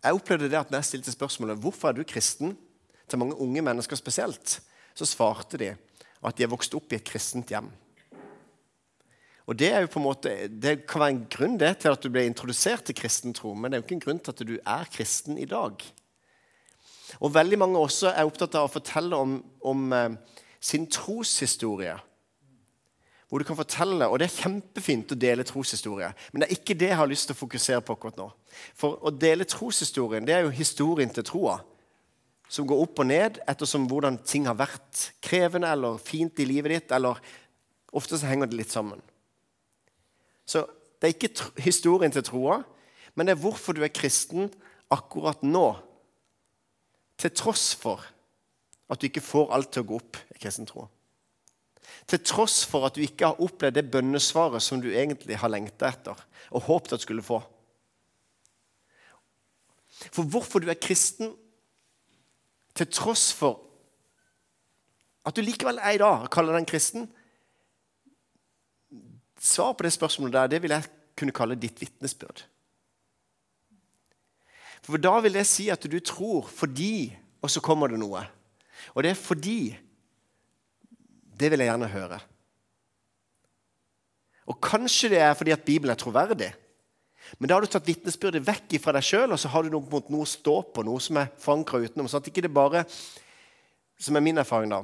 jeg opplevde det at når jeg stilte spørsmålet hvorfor er du kristen, til mange unge mennesker spesielt, så svarte de at de er vokst opp i et kristent hjem. Og Det er jo på en måte, det kan være en grunn det, til at du ble introdusert til kristen tro, men det er jo ikke en grunn til at du er kristen i dag. Og Veldig mange også er opptatt av å fortelle om, om eh, sin troshistorie. Hvor du kan fortelle, og Det er kjempefint å dele troshistorie, men det er ikke det jeg har lyst til å fokusere på akkurat nå. For å dele troshistorien det er jo historien til troa, som går opp og ned ettersom hvordan ting har vært krevende eller fint i livet ditt. eller Ofte så henger det litt sammen. Så det er ikke historien til troa, men det er hvorfor du er kristen akkurat nå. Til tross for at du ikke får alt til å gå opp i kristen tro. Til tross for at du ikke har opplevd det bønnesvaret som du egentlig har lengta etter og håpet at du skulle få. For hvorfor du er kristen til tross for at du likevel er i dag og kaller deg en kristen Svar på det spørsmålet der, det vil jeg kunne kalle ditt vitnesbyrd. For da vil det si at du tror fordi, og så kommer det noe. Og det er fordi Det vil jeg gjerne høre. Og kanskje det er fordi at Bibelen er troverdig. Men da har du tatt vitnesbyrdet vekk fra deg sjøl, og så har du noe, noe å stå på, noe som er forankra utenom. sånn at ikke det bare, Som er min erfaring, da,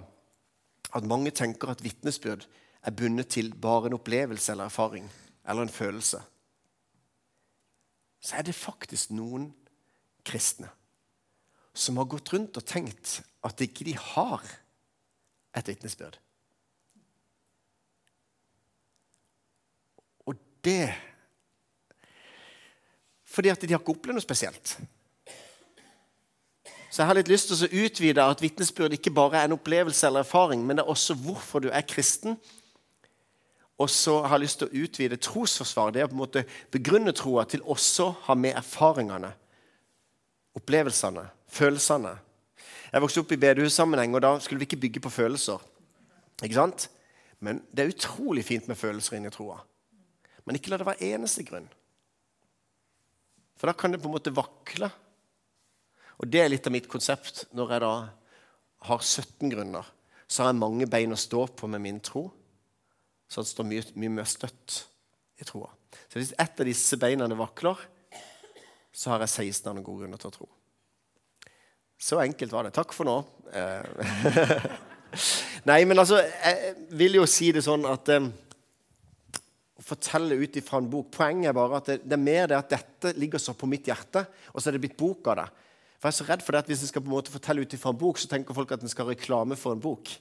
at mange tenker at vitnesbyrd er bundet til bare en opplevelse eller erfaring eller en følelse. Så er det faktisk noen kristne som har gått rundt og tenkt at ikke de har et vitnesbyrd. Og det fordi at de har ikke opplevd noe spesielt. Så jeg har litt lyst til å utvide at vitnesbyrd ikke bare er en opplevelse eller erfaring, men det er også hvorfor du er kristen. Og så har jeg lyst til å utvide trosforsvar. Det er på en måte begrunne troa til også å ha med erfaringene, opplevelsene, følelsene. Jeg vokste opp i bedehussammenheng, og da skulle vi ikke bygge på følelser. Ikke sant? Men det er utrolig fint med følelser inni troa. Men ikke la det være eneste grunn. For da kan det på en måte vakle. Og det er litt av mitt konsept når jeg da har 17 grunner. Så har jeg mange bein å stå på med min tro, så det står mye, mye mer støtt i troa. Så hvis ett av disse beina vakler, så har jeg 16 andre gode grunner til å tro. Så enkelt var det. Takk for nå. Eh, Nei, men altså, jeg vil jo si det sånn at Å fortelle ut ifra en bok Poenget er bare at det, det, er mer det at dette ligger så på mitt hjerte, og så er det blitt bok av det. For jeg er så redd for det at Hvis en skal på en måte fortelle ut ifra en bok, så tenker folk at en skal ha reklame for en bok.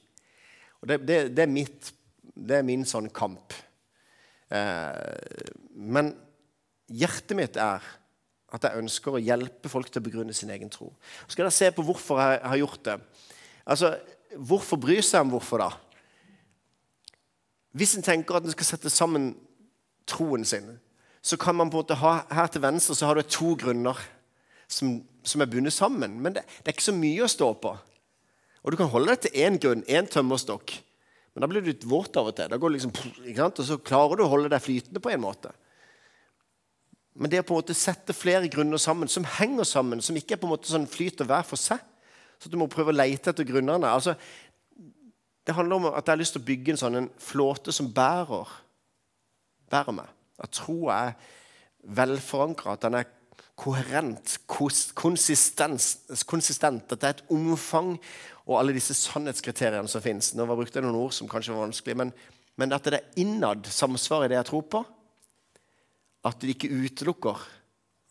Og Det, det, det er, mitt, det er min sånn kamp. Eh, men hjertet mitt er at jeg ønsker å hjelpe folk til å begrunne sin egen tro. Så skal dere se på hvorfor jeg har gjort det. Altså, Hvorfor bryr seg om hvorfor, da? Hvis en tenker at en skal sette sammen troen sin, så kan man på en måte ha her til venstre så har du to grunner som, som er bundet sammen. Men det, det, er ikke så mye å stå på. Og Du kan holde deg til én grunn, én tømmerstokk. Men da blir du litt våt av og til. Da går det liksom, og så klarer du å holde deg flytende på en måte. Men det å på en måte sette flere grunner sammen, som henger sammen, som ikke er på en måte sånn flyter hver for seg, så du må prøve å lete etter grunnene. Altså, det handler om at jeg har lyst til å bygge en sånn en flåte som bærer, bærer meg. At troa er velforankra, at den er koherent, konsistent, at det er et omfang og alle disse sannhetskriteriene som fins. Nå brukte jeg noen ord som kanskje var vanskelig, men, men at det er innad samsvar i det jeg tror på. At de ikke utelukker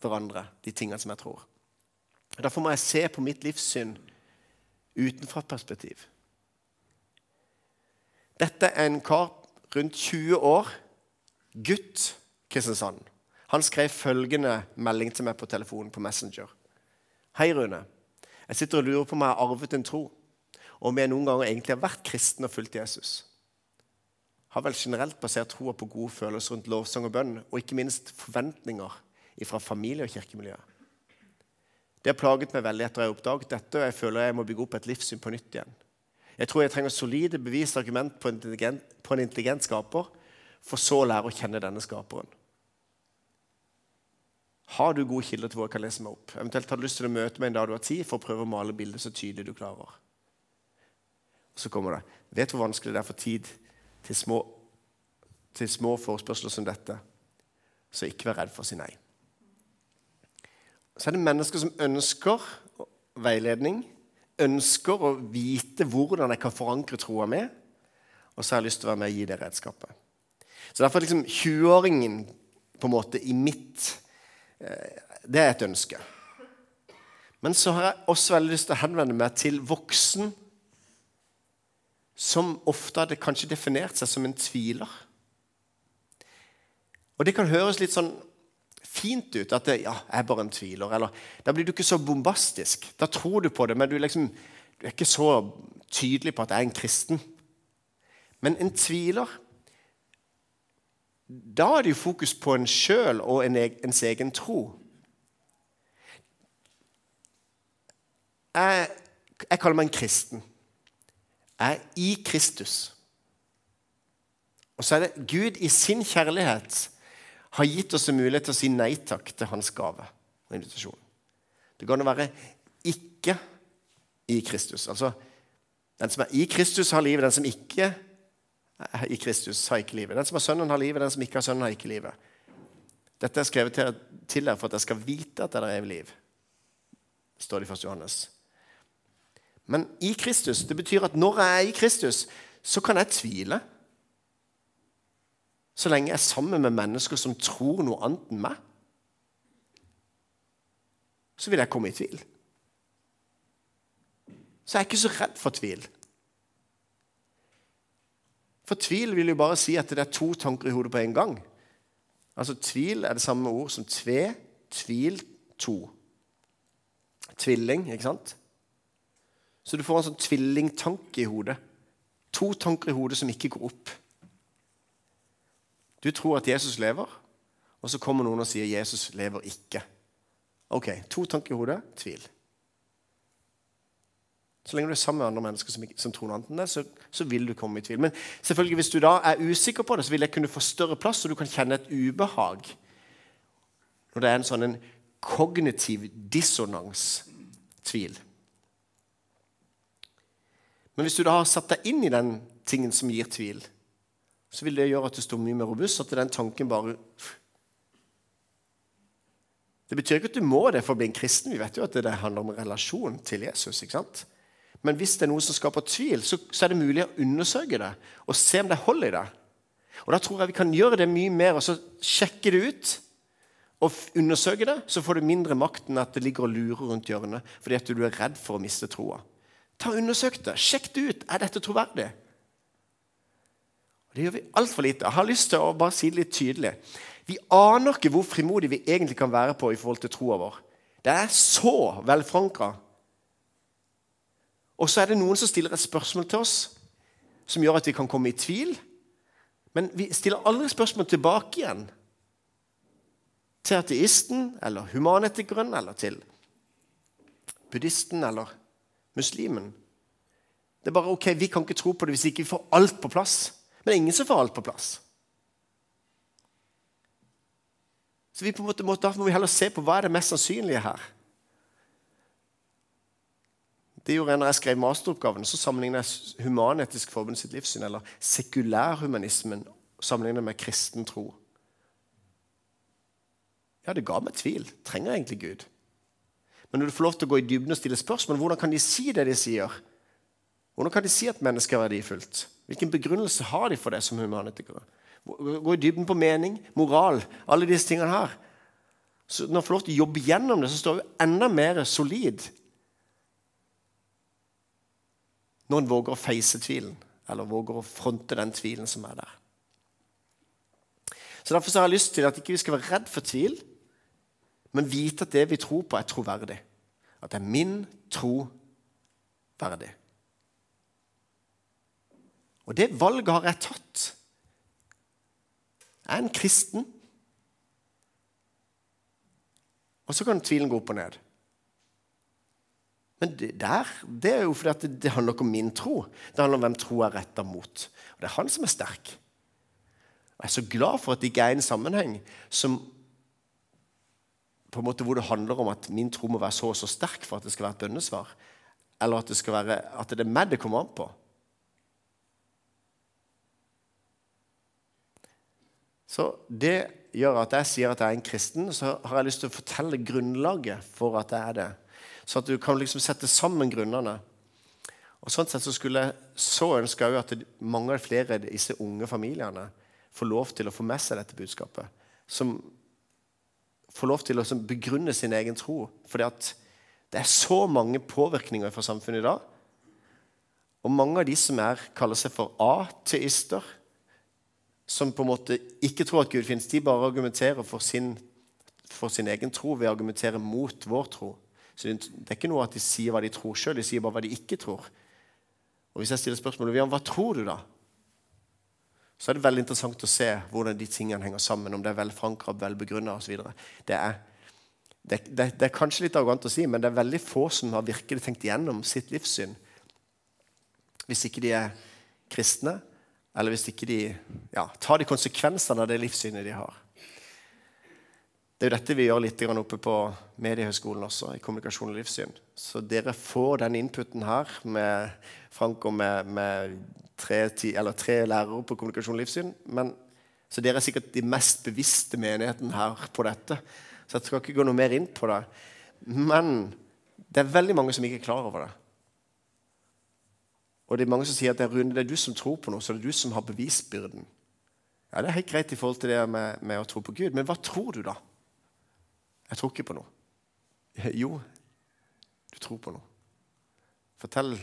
hverandre, de tingene som jeg tror. Derfor må jeg se på mitt livssyn utenfra perspektiv. Dette er en kar rundt 20 år, gutt, Kristiansand. Han skrev følgende melding til meg på telefonen på Messenger. Hei, Rune. Jeg sitter og lurer på om jeg har arvet en tro, og om jeg noen ganger egentlig har vært kristen og fulgt Jesus har vel generelt basert troa på gode følelser rundt lovsang og bønn, og ikke minst forventninger fra familie- og kirkemiljøet. Det har plaget meg veldig etter jeg har oppdaget dette, og jeg føler jeg må bygge opp et livssyn på nytt igjen. Jeg tror jeg trenger solide bevis og argument på en, intelligent, på en intelligent skaper, for så å lære å kjenne denne skaperen. Har du gode kilder til hvor jeg kan lese meg opp? Eventuelt har du lyst til å møte meg en dag du har tid, for å prøve å male bildet så tydelig du klarer. Og så kommer det. Vet du hvor vanskelig det er for tid til små, til små forespørsler som dette? Så ikke vær redd for å si nei. Så er det mennesker som ønsker veiledning, ønsker å vite hvordan jeg kan forankre troa mi, og så har jeg lyst til å være med og gi det redskapet. Så Derfor er liksom 20-åringen på en måte i mitt eh, Det er et ønske. Men så har jeg også veldig lyst til å henvende meg til voksen som ofte hadde kanskje definert seg som en tviler. Og det kan høres litt sånn fint ut at det, ja, jeg er bare en tviler. Eller da blir du ikke så bombastisk. Da tror du på det, men du, liksom, du er ikke så tydelig på at jeg er en kristen. Men en tviler Da er det jo fokus på en sjøl og en, ens egen tro. Jeg, jeg kaller meg en kristen. Jeg er i Kristus. Og så er det Gud i sin kjærlighet har gitt oss en mulighet til å si nei takk til hans gave og invitasjon. Det kan være ikke i Kristus. Altså, den som er i Kristus, har livet. Den som ikke er i Kristus, har ikke livet. Den som har Sønnen, har livet. Den som ikke har Sønnen, har ikke livet. Dette er skrevet til, til dere for at dere skal vite at dere er evig liv. står det i 1. Johannes. Men i Kristus, det betyr at når jeg er i Kristus, så kan jeg tvile. Så lenge jeg er sammen med mennesker som tror noe annet enn meg, så vil jeg komme i tvil. Så jeg er ikke så redd for tvil. For tvil vil jo bare si at det er to tanker i hodet på en gang. Altså Tvil er det samme ord som tve, tvil, to. Tvilling, ikke sant? Så du får en sånn tvillingtanke i hodet. To tanker i hodet som ikke går opp. Du tror at Jesus lever, og så kommer noen og sier 'Jesus lever ikke'. Ok, To tanker i hodet tvil. Så lenge du er sammen med andre mennesker som, som tror noe annet enn det, så, så, vil du komme i tvil. Men selvfølgelig hvis du da er usikker på det, så vil jeg kunne få større plass, og du kan kjenne et ubehag. Når det er en sånn en kognitiv dissonans, tvil. Men hvis du da har satt deg inn i den tingen som gir tvil, så vil det gjøre at det står mye mer robust. At den tanken bare Det betyr ikke at du må det for å bli en kristen. Vi vet jo at det handler om relasjon til Jesus. ikke sant? Men hvis det er noe som skaper tvil, så, så er det mulig å undersøke det og se om det er hold i det. Og Da tror jeg vi kan gjøre det mye mer og så sjekke det ut og undersøke det. Så får du mindre makt enn at det ligger og lurer rundt hjørnet fordi at du er redd for å miste troa. Ta Undersøk det. Sjekk det ut. Er dette troverdig? Det gjør vi altfor lite. Jeg har lyst til å bare si det litt tydelig. Vi aner ikke hvor frimodige vi egentlig kan være på i forhold til troa vår. Det er så velforankra. Og så er det noen som stiller et spørsmål til oss som gjør at vi kan komme i tvil. Men vi stiller aldri spørsmål tilbake igjen til ateisten eller humanetikeren eller til buddhisten eller muslimen. Det er bare ok, Vi kan ikke tro på det hvis ikke vi får alt på plass. Men det er ingen som får alt på plass. Så vi på en måte, Derfor må vi heller se på hva er det mest sannsynlige her. Det gjorde jeg når jeg skrev masteroppgaven. Så sammenlignet jeg Human-Etisk Forbund sitt livssyn, eller sekulærhumanismen, sammenlignet med kristen tro. Ja, det ga meg tvil. Trenger jeg egentlig Gud? Men når du får lov til å gå i dybden og stille spørsmål, hvordan kan de si det de sier? Hvordan kan de si at mennesket er verdifullt? Hvilken begrunnelse har de for det som humanitikere? Gå i dybden på mening, moral, alle disse tingene her. Så når vi får lov til å jobbe gjennom det, så står vi enda mer solid når en våger å face tvilen, eller våger å fronte den tvilen som er der. Så Derfor har jeg lyst til at ikke vi skal være redd for tvil, men vite at det vi tror på, er troverdig. At det er min tro verdig. Og det valget har jeg tatt. Jeg er en kristen. Og så kan tvilen gå opp og ned. Men det, der, det er jo fordi det, det, handler ikke om min tro. Det handler om hvem tro er retta mot. Og Det er han som er sterk. Og Jeg er så glad for at det ikke er en sammenheng som på en måte hvor det handler om at min tro må være så og så sterk for at det skal være et bønnesvar, eller at det, være, at det er meg det kommer an på. Så det gjør at jeg sier at jeg er en kristen, så har jeg lyst til å fortelle grunnlaget for at jeg er det. Så at du kan liksom sette sammen grunnene. Og sånn sett så skulle jeg så ønske jeg at mange flere av disse unge familiene får lov til å få med seg dette budskapet. Som får lov til å begrunne sin egen tro. Fordi at det er så mange påvirkninger fra samfunnet i dag. Og mange av de som er, kaller seg for ateister, som på en måte ikke tror at Gud finnes, de bare argumenterer for sin, for sin egen tro ved å argumentere mot vår tro. Så Det er ikke noe at de sier hva de tror sjøl, de sier bare hva de ikke tror. Og Hvis jeg stiller spørsmålet hva tror du da? så er det veldig interessant å se hvordan de tingene henger sammen. Om det er velforankra, velbegrunna osv. Det, det, det, det er kanskje litt arrogant å si, men det er veldig få som har virkelig tenkt igjennom sitt livssyn. Hvis ikke de er kristne, eller hvis ikke de ja, tar de konsekvensene av det livssynet de har. Det er jo dette vi gjør litt oppe på Mediehøgskolen også, i kommunikasjon og livssyn. Så dere får den inputen her med Frank og med, med tre, ti, tre, lærere på kommunikasjon og livssyn. Men, så dere er sikkert de mest bevisste menigheten her på dette. Så jeg skal ikke gå noe mer inn på det. Men det er veldig mange som ikke er klar over det. Og det er mange som sier at det er, Rune, det er du som tror på noe, så det er du som har bevisbyrden. Ja, Det er helt greit i forhold til det med, med å tro på Gud, men hva tror du, da? Jeg tror ikke på noe. Jo, du tror på noe. Fortell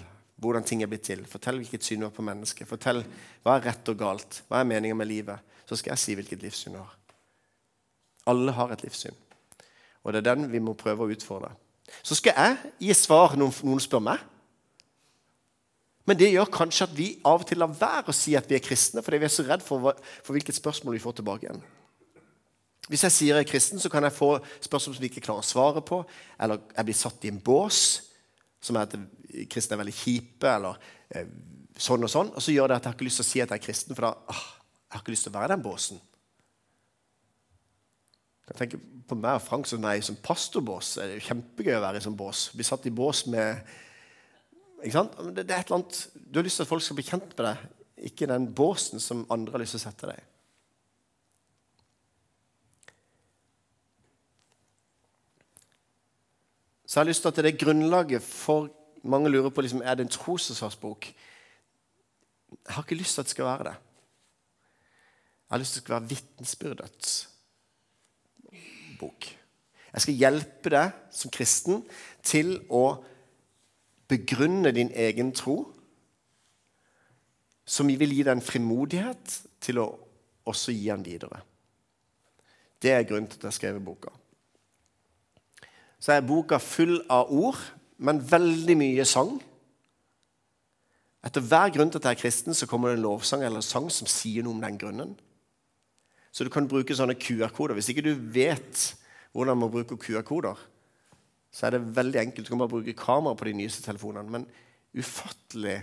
hvordan ting er blitt til. Fortell hvilket syn du har på mennesket. Fortell hva er rett og galt. Hva er meningen med livet? Så skal jeg si hvilket livssyn du har. Alle har et livssyn. Og det er den vi må prøve å utfordre. Så skal jeg gi svar når noen spør meg. Men det gjør kanskje at vi av og til lar være å si at vi er kristne, fordi vi er så redd for, for hvilket spørsmål vi får tilbake igjen. Hvis jeg sier jeg er kristen, så kan jeg få spørsmål som vi ikke klarer å svare på. Eller jeg blir satt i en bås som er at kristne er veldig kjipe, eller eh, sånn og sånn. Og så gjør det at jeg har ikke lyst til å si at jeg er kristen, for da ah, jeg har ikke lyst til å være i den båsen. Jeg tenker på meg og Frank som er i sånn pastorbås. Det er jo kjempegøy å være i sånn bås. Bli satt i bås med ikke sant? Det, det er et eller annet, Du har lyst til at folk skal bli kjent med deg, ikke den båsen som andre har lyst til å sette deg i. Så jeg har lyst til at det er grunnlaget for Mange lurer på liksom, er det en trosforsvarsbok. Jeg har ikke lyst til at det skal være det. Jeg har lyst til at det skal være vitnesbyrdets bok. Jeg skal hjelpe deg som kristen til å begrunne din egen tro, som vil gi deg en frimodighet til å også gi den videre. Det er grunnen til at jeg har skrevet boka så er boka full av ord, men veldig mye sang. Etter hver grunn til at jeg er kristen, så kommer det en lovsang eller en sang som sier noe om den grunnen. Så du kan bruke sånne QR-koder. Hvis ikke du vet hvordan man bruker QR-koder, så er det veldig enkelt. Du kan bare bruke kamera på de nyeste telefonene. Men ufattelig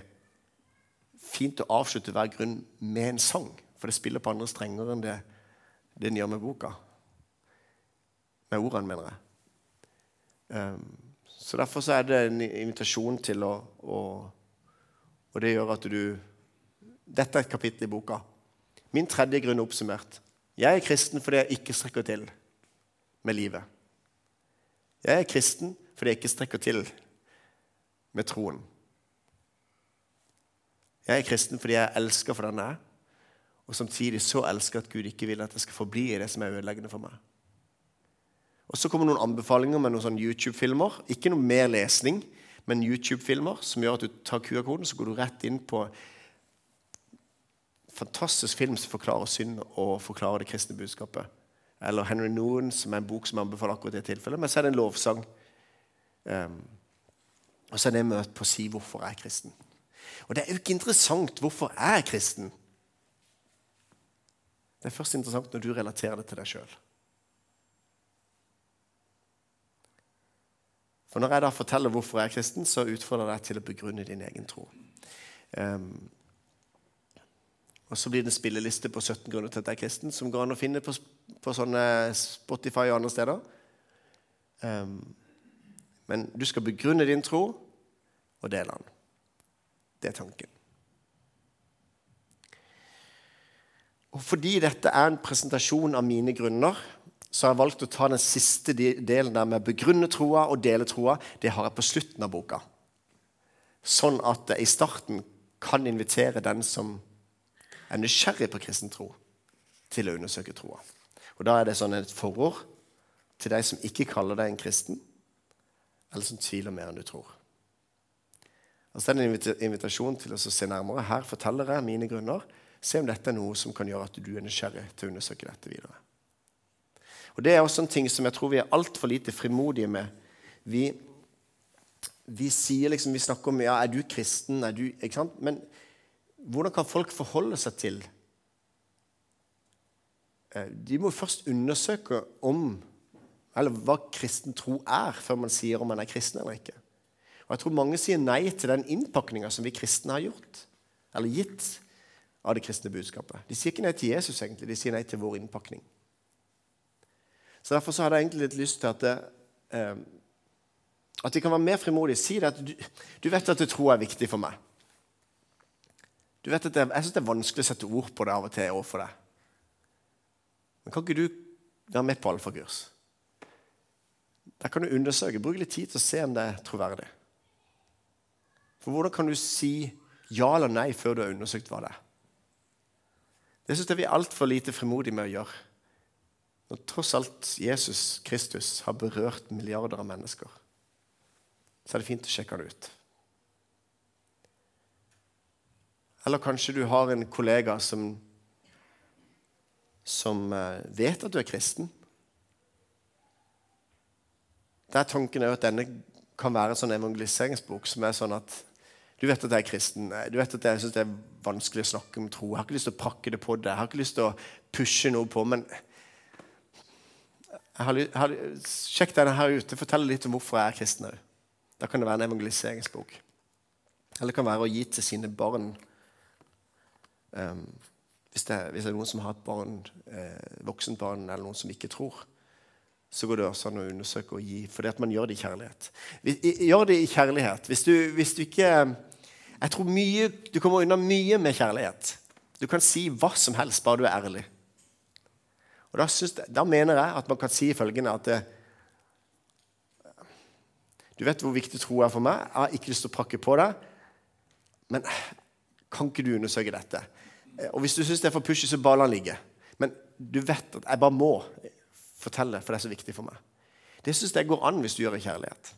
fint å avslutte hver grunn med en sang. For det spiller på andre strenger enn det den gjør med boka. Med ordene, mener jeg. Um, så Derfor så er det en invitasjon til å, å Og det gjør at du Dette er et kapittel i boka. Min tredje grunn er oppsummert. Jeg er kristen fordi jeg ikke strekker til med livet. Jeg er kristen fordi jeg ikke strekker til med troen. Jeg er kristen fordi jeg elsker for den jeg er, og samtidig så elsker at Gud ikke vil at jeg skal forbli i det som er ødeleggende for meg. Og så kommer noen anbefalinger med noen sånne YouTube-filmer. Ikke noe mer lesning, men YouTube-filmer som gjør at du tar QR-koden, så går du rett inn på fantastisk film som forklarer synd og forklarer det kristne budskapet. Eller Henry Noon, som er en bok som anbefaler akkurat det tilfellet. Men så er det en lovsang. Um, og så er det møte på å si hvorfor jeg er kristen. Og det er jo ikke interessant hvorfor jeg er kristen. Det er først interessant når du relaterer det til deg sjøl. For Når jeg da forteller hvorfor jeg er kristen, så utfordrer jeg deg til å begrunne din egen tro. Um, og Så blir det en spilleliste på 17 grunner til at jeg er kristen, som går an å finne på, på sånne Spotify og andre steder. Um, men du skal begrunne din tro og dele den. Det er tanken. Og Fordi dette er en presentasjon av mine grunner, så har jeg valgt å ta den siste delen der med begrunne troa og dele troa. Det har jeg på slutten av boka. Sånn at jeg i starten kan invitere den som er nysgjerrig på kristen tro, til å undersøke troa. Og Da er det sånn et forord til de som ikke kaller deg en kristen, eller som tviler mer enn du tror. Altså det er en invitasjon til å se nærmere. Her forteller jeg mine grunner. Se om dette er noe som kan gjøre at du er nysgjerrig til å undersøke dette videre. Og Det er også en ting som jeg tror vi er altfor lite frimodige med. Vi, vi, sier liksom, vi snakker om ja, er du kristen, er du, ikke sant? men hvordan kan folk forholde seg til eh, De må først undersøke om eller hva kristen tro er, før man sier om man er kristen eller ikke. Og Jeg tror mange sier nei til den innpakninga som vi kristne har gjort, eller gitt av det kristne budskapet. De sier ikke nei til Jesus, egentlig, de sier nei til vår innpakning. Så Derfor så hadde jeg egentlig litt lyst til at, det, eh, at de kan være mer frimodige. Si det at du, du vet at tro er viktig for meg. Du vet at det, Jeg syns det er vanskelig å sette ord på det av og til overfor deg. Men kan ikke du være med på alfakurs? Der kan du undersøke. Bruk litt tid til å se om det er troverdig. For hvordan kan du si ja eller nei før du har undersøkt hva det er? Det syns jeg vi er altfor lite frimodige med å gjøre. Når tross alt Jesus Kristus har berørt milliarder av mennesker, så er det fint å sjekke det ut. Eller kanskje du har en kollega som, som eh, vet at du er kristen. Der tanken er at denne kan være en sånn evangeliseringsbok som er sånn at du vet at jeg er kristen. Du vet at jeg syns det er vanskelig å snakke om tro. Jeg har ikke lyst til å prakke det på deg. Jeg har ikke lyst til å pushe noe på. Men jeg har, jeg har, sjekk denne her ute. Fortell litt om hvorfor jeg er kristen òg. Da kan det være en evangeliseringsbok. Eller det kan være å gi til sine barn um, hvis, det, hvis, det, er noen som har et barn, eh, voksent barn eller noen som ikke tror så går det også an å undersøke og gi. Fordi at man gjør det i kjærlighet. Gjør det i kjærlighet. Hvis du, hvis du ikke Jeg tror mye, du kommer unna mye med kjærlighet. Du kan si hva som helst, bare du er ærlig. Og Da, synes, da mener jeg at man kan si følgende at det, Du vet hvor viktig tro er for meg. Jeg har ikke lyst til å pakke på det. Men kan ikke du undersøke dette? Og Hvis du syns det er for pushy, så bare la den ligge. Men du vet at jeg bare må fortelle, for det er så viktig for meg. Det syns jeg går an hvis du gjør i kjærlighet.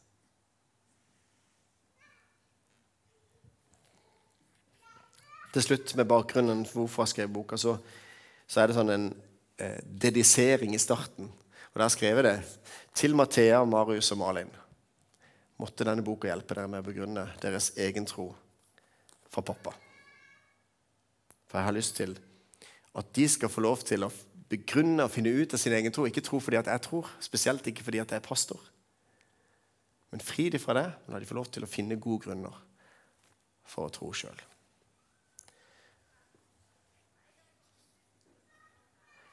Til slutt, med bakgrunnen for hvorfor jeg skrev boka, så, så er det sånn en eh, dedisering i starten. Og Der skrev jeg det til Mathea, Marius og Malin. Måtte denne boka hjelpe dere med å begrunne deres egen tro fra pappa. For jeg har lyst til at de skal få lov til å begrunne og finne ut av sin egen tro. Ikke tro fordi at jeg tror, spesielt ikke fordi at jeg er pastor. Men fri de fra det, men la de få lov til å finne gode grunner for å tro sjøl.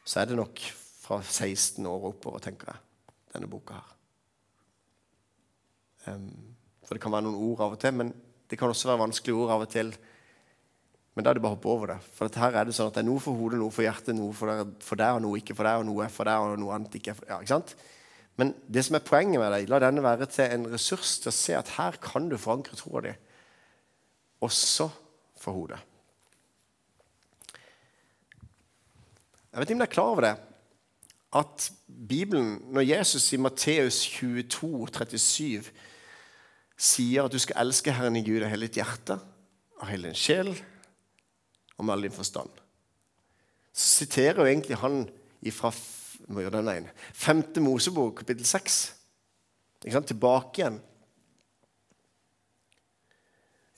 Så er det nok fra 16 år oppover, tenker jeg, denne boka her. Um, for det kan være noen ord av og til, men det kan også være vanskelige ord av og til men da er det bare å hoppe over det. For her er det sånn at det er noe for hodet, noe for hjertet, noe for deg, for deg og noe ikke for deg, og noe er for deg og noe annet ikke er for ja, ikke sant? Men det som er poenget med deg, la denne være til en ressurs til å se at her kan du forankre troa di, også for hodet. Jeg vet ikke om dere er klar over det, at Bibelen, når Jesus i Matteus 22, 37 sier at du skal elske Herren i Gud av hele ditt hjerte, av hele din sjel, og med all din forstand. Så siterer jo egentlig han fra må gjøre den ene, femte Mosebok, kapittel 6. Tilbake igjen.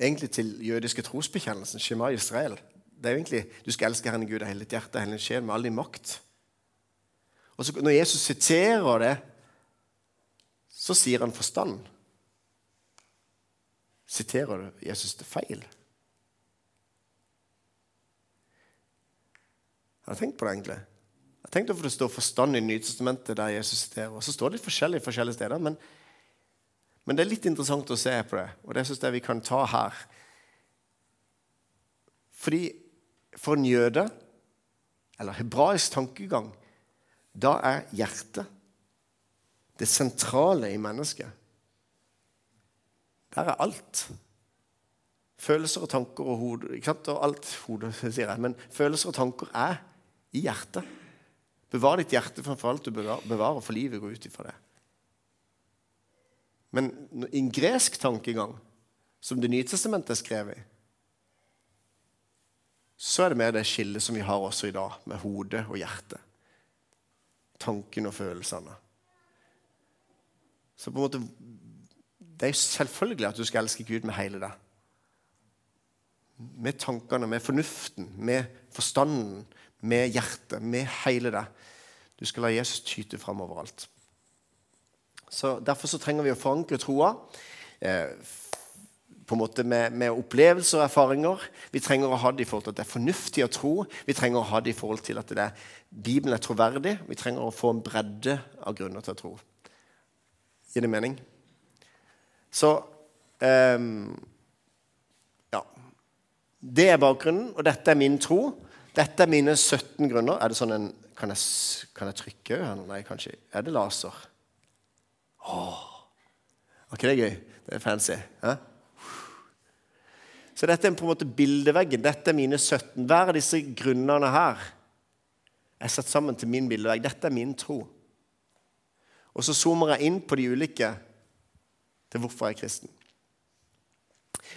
Egentlig til jødiske trosbekjennelsen, Shema Israel. Det er jo egentlig, Du skal elske Herren Gud av hele ditt hjerte og hele sjel med all din makt. Og så, Når Jesus siterer det, så sier han forstand. Siterer Jesus det feil? Har du tenkt på det, egentlig? Jeg tenkte hvorfor det står 'forstand' i Nytestamentet, der Jesus siterer. Og så står det litt forskjellig forskjellige steder, men, men, det er litt interessant å se på det. Og det syns jeg vi kan ta her. Fordi for en jøde, eller hebraisk tankegang, da er hjertet det sentrale i mennesket. Der er alt. Følelser og tanker og hode ikke sant? Og alt hodet, sier jeg. Men følelser og tanker er i hjertet. Bevar ditt hjerte framfor alt du bevarer, for livet går ut ifra det. Men i en gresk tankegang, som Det nye testamentet er skrevet i, så er det mer det skillet som vi har også i dag, med hodet og hjertet. Tanken og følelsene. Så på en måte Det er selvfølgelig at du skal elske Gud med hele deg. Med tankene, med fornuften, med forstanden, med hjertet, med hele deg. Du skal la Jesus tyte fram overalt. Så Derfor så trenger vi å forankre troa eh, på en måte med, med, opplevelser og erfaringer. Vi trenger å ha det i forhold til at det er fornuftig å tro. Vi trenger å ha det i forhold til at det er, Bibelen er troverdig. Vi trenger å få en bredde av grunner til å tro. Gir det mening? Så eh, Ja. Det er bakgrunnen, og dette er min tro. Dette er mine 17 grunner. Er det sånn en kan jeg, kan jeg trykke her? Nei, kanskje. Er det laser? Åh. Var ikke det gøy? Det er fancy. Ja? Så dette er på en måte bildeveggen. Dette er mine 17. Hver av disse grunnene her er satt sammen til min bildevegg. Dette er min tro. Og så zoomer jeg inn på de ulike til hvorfor jeg er kristen.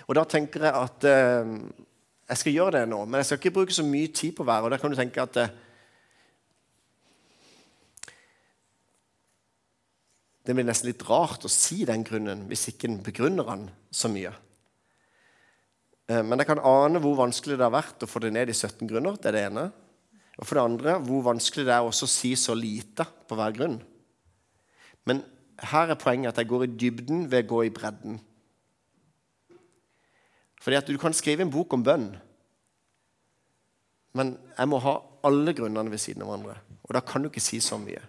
Og da tenker jeg at eh, jeg skal gjøre det nå, men jeg skal ikke bruke så mye tid på hver. Og der kan du tenke at eh, Det blir nesten litt rart å si den grunnen hvis ikke en begrunner den så mye. Eh, men jeg kan ane hvor vanskelig det har vært å få det ned i 17 grunner. Det er det ene. Og for det andre hvor vanskelig det er også å si så lite på hver grunn. Men her er poenget at jeg går i dybden ved å gå i bredden. Fordi at Du kan skrive en bok om bønn, men jeg må ha alle grunnene ved siden av hverandre. Og da kan du ikke si så mye.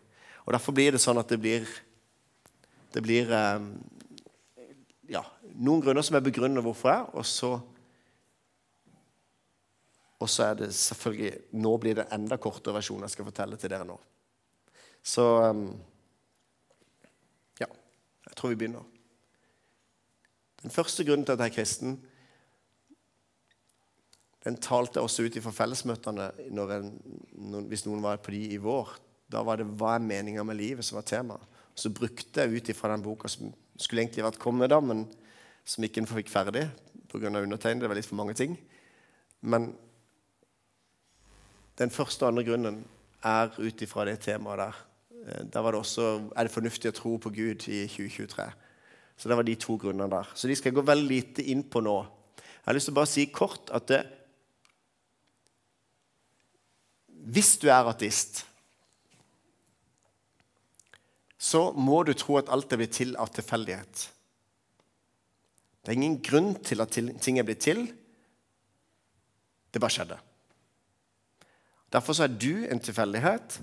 Og Derfor blir det sånn at det blir det blir eh, ja, noen grunner som er begrunnet hvorfor jeg, og så og så er det selvfølgelig Nå blir det enda kortere versjon jeg skal fortelle til dere nå. Så eh, ja, jeg tror vi begynner. Den første grunnen til at jeg er kristen, den talte også ut fra fellesmøtene en, hvis noen var på de i vår. Da var det 'Hva er meninga med livet?' som var temaet. Så brukte jeg ut ifra den boka som skulle egentlig vært kommet, da, men som ikke fikk ferdig pga. undertegnede. Det var litt for mange ting. Men den første og andre grunnen er ut ifra det temaet der. da der var det også Er det fornuftig å tro på Gud i 2023? Så det var de to grunnene der. Så de skal jeg gå veldig lite inn på nå. Jeg har lyst til å bare si kort at det, hvis du er ateist så må du tro at alt er blitt til av tilfeldighet. Det er ingen grunn til at ting er blitt til. Det bare skjedde. Derfor er du en tilfeldighet,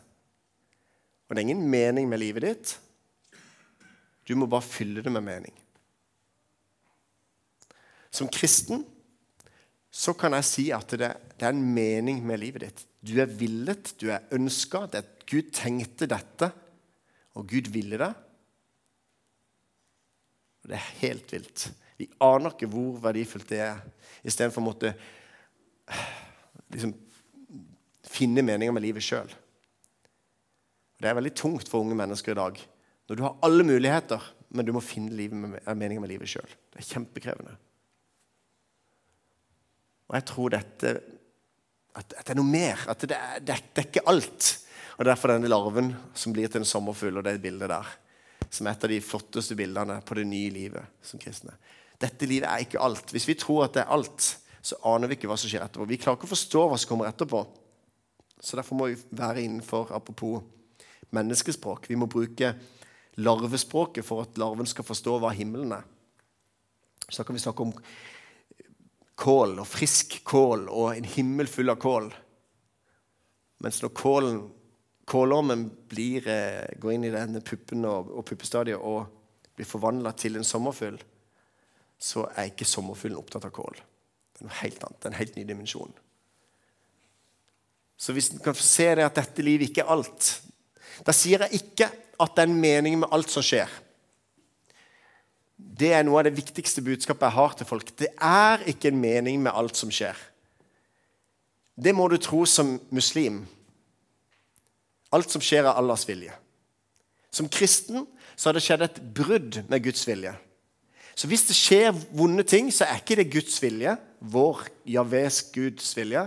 og det er ingen mening med livet ditt. Du må bare fylle det med mening. Som kristen så kan jeg si at det, det er en mening med livet ditt. Du er villet, du er ønska. Gud tenkte dette og Gud ville det. Og det er helt vilt. Vi aner ikke hvor verdifullt det er, istedenfor å måtte liksom, finne meninger med livet sjøl. Det er veldig tungt for unge mennesker i dag. Når du har alle muligheter, men du må finne meninger med livet sjøl. Det er kjempekrevende. Og jeg tror dette at, at det er noe mer. At det, det, ikke alt. Og Derfor denne larven som blir til en sommerfugl, og det bildet der. Som er et av de flotteste bildene på det nye livet som kristne. Dette livet er ikke alt. Hvis vi tror at det er alt, så aner vi ikke hva som skjer etterpå. Vi klarer ikke å forstå hva som kommer etterpå. Så derfor må vi være innenfor apropos menneskespråk. Vi må bruke larvespråket for at larven skal forstå hva himmelen er. Så kan vi snakke om kål og frisk kål og en himmel full av kål. Mens når kålen kålormen blir, eh, går inn i denne puppen og, og puppestadiet og blir forvandla til en sommerfugl, så er ikke sommerfuglen opptatt av kål. Det er noe helt annet. Det er en helt ny dimensjon. Så hvis en kan se det at dette livet ikke er alt, da sier jeg ikke at det er en mening med alt som skjer. Det er noe av det viktigste budskapet jeg har til folk. Det er ikke en mening med alt som skjer. Det må du tro som muslim. Alt som skjer, er Allahs vilje. Som kristen så har det skjedd et brudd med Guds vilje. Så hvis det skjer vonde ting, så er ikke det Guds vilje, vår Javes Guds vilje.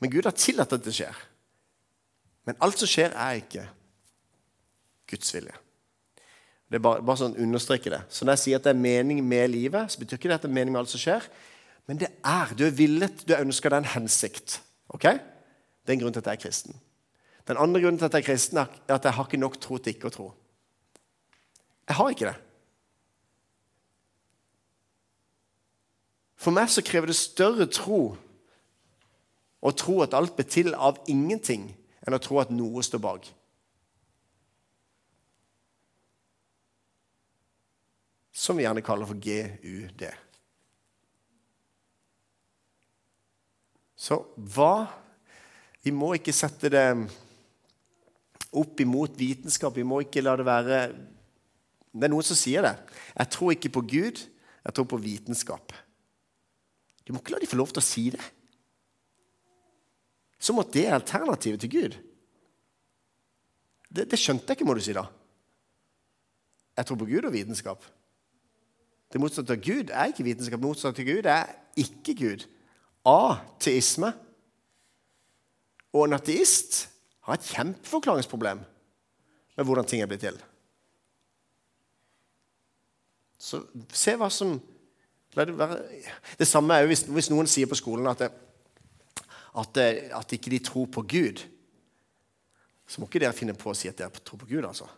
Men Gud har tillatt at det skjer. Men alt som skjer, er ikke Guds vilje. Det er bare, bare sånn understreke det. Så når jeg sier at det er mening med livet, så betyr ikke det at det er mening med alt som skjer. Men det er. Du er villet, du ønsker deg en hensikt. Ok? Det er en grunn til at jeg er kristen. Den andre grunnen til at jeg er kristen, er at jeg har ikke nok tro til ikke å tro. Jeg har ikke det. For meg så krever det større tro å tro at alt blir til av ingenting, enn å tro at noe står bak. Som vi gjerne kaller for GUD. Så hva Vi må ikke sette det opp imot vitenskap. Vi må ikke la det være Det er noen som sier det. Jeg tror ikke på Gud, jeg tror på vitenskap. Du må ikke la de få lov til å si det. Som at det er alternativet til Gud. Det, det skjønte jeg ikke, må du si da. Jeg tror på Gud og vitenskap. Det motsatte av Gud er ikke vitenskap. Det motsatte av Gud er ikke Gud. Ateisme. Og en ateist har et kjempeforklaringsproblem med hvordan ting er blitt til. Så se hva som La det være Det samme er jo hvis, hvis noen sier på skolen at, det, at, det, at ikke de tror på Gud. Så må ikke dere finne på å si at dere tror på Gud, altså. Nå,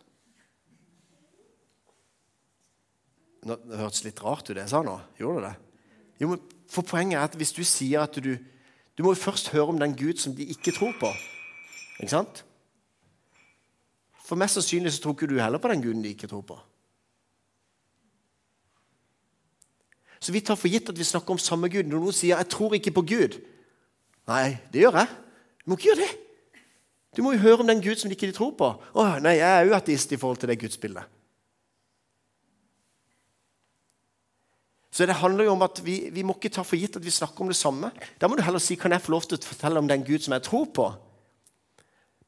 det hørtes litt rart ut, det jeg sa nå. Gjorde det det? Jo, men for Poenget er at hvis du sier at du Du må jo først høre om den Gud som de ikke tror på. Ikke sant? For mest sannsynlig så tror ikke du heller på den guden de ikke tror på. Så vi tar for gitt at vi snakker om samme Gud. Når noen sier 'jeg tror ikke på Gud' Nei, det gjør jeg. Du må ikke gjøre det. Du må jo høre om den Gud som de ikke tror på. Å, nei, jeg er jo ateist i forhold til det gudsbildet. Så det handler jo om at vi, vi må ikke ta for gitt at vi snakker om det samme. Da må du heller si kan jeg få lov til å fortelle om den Gud som jeg tror på.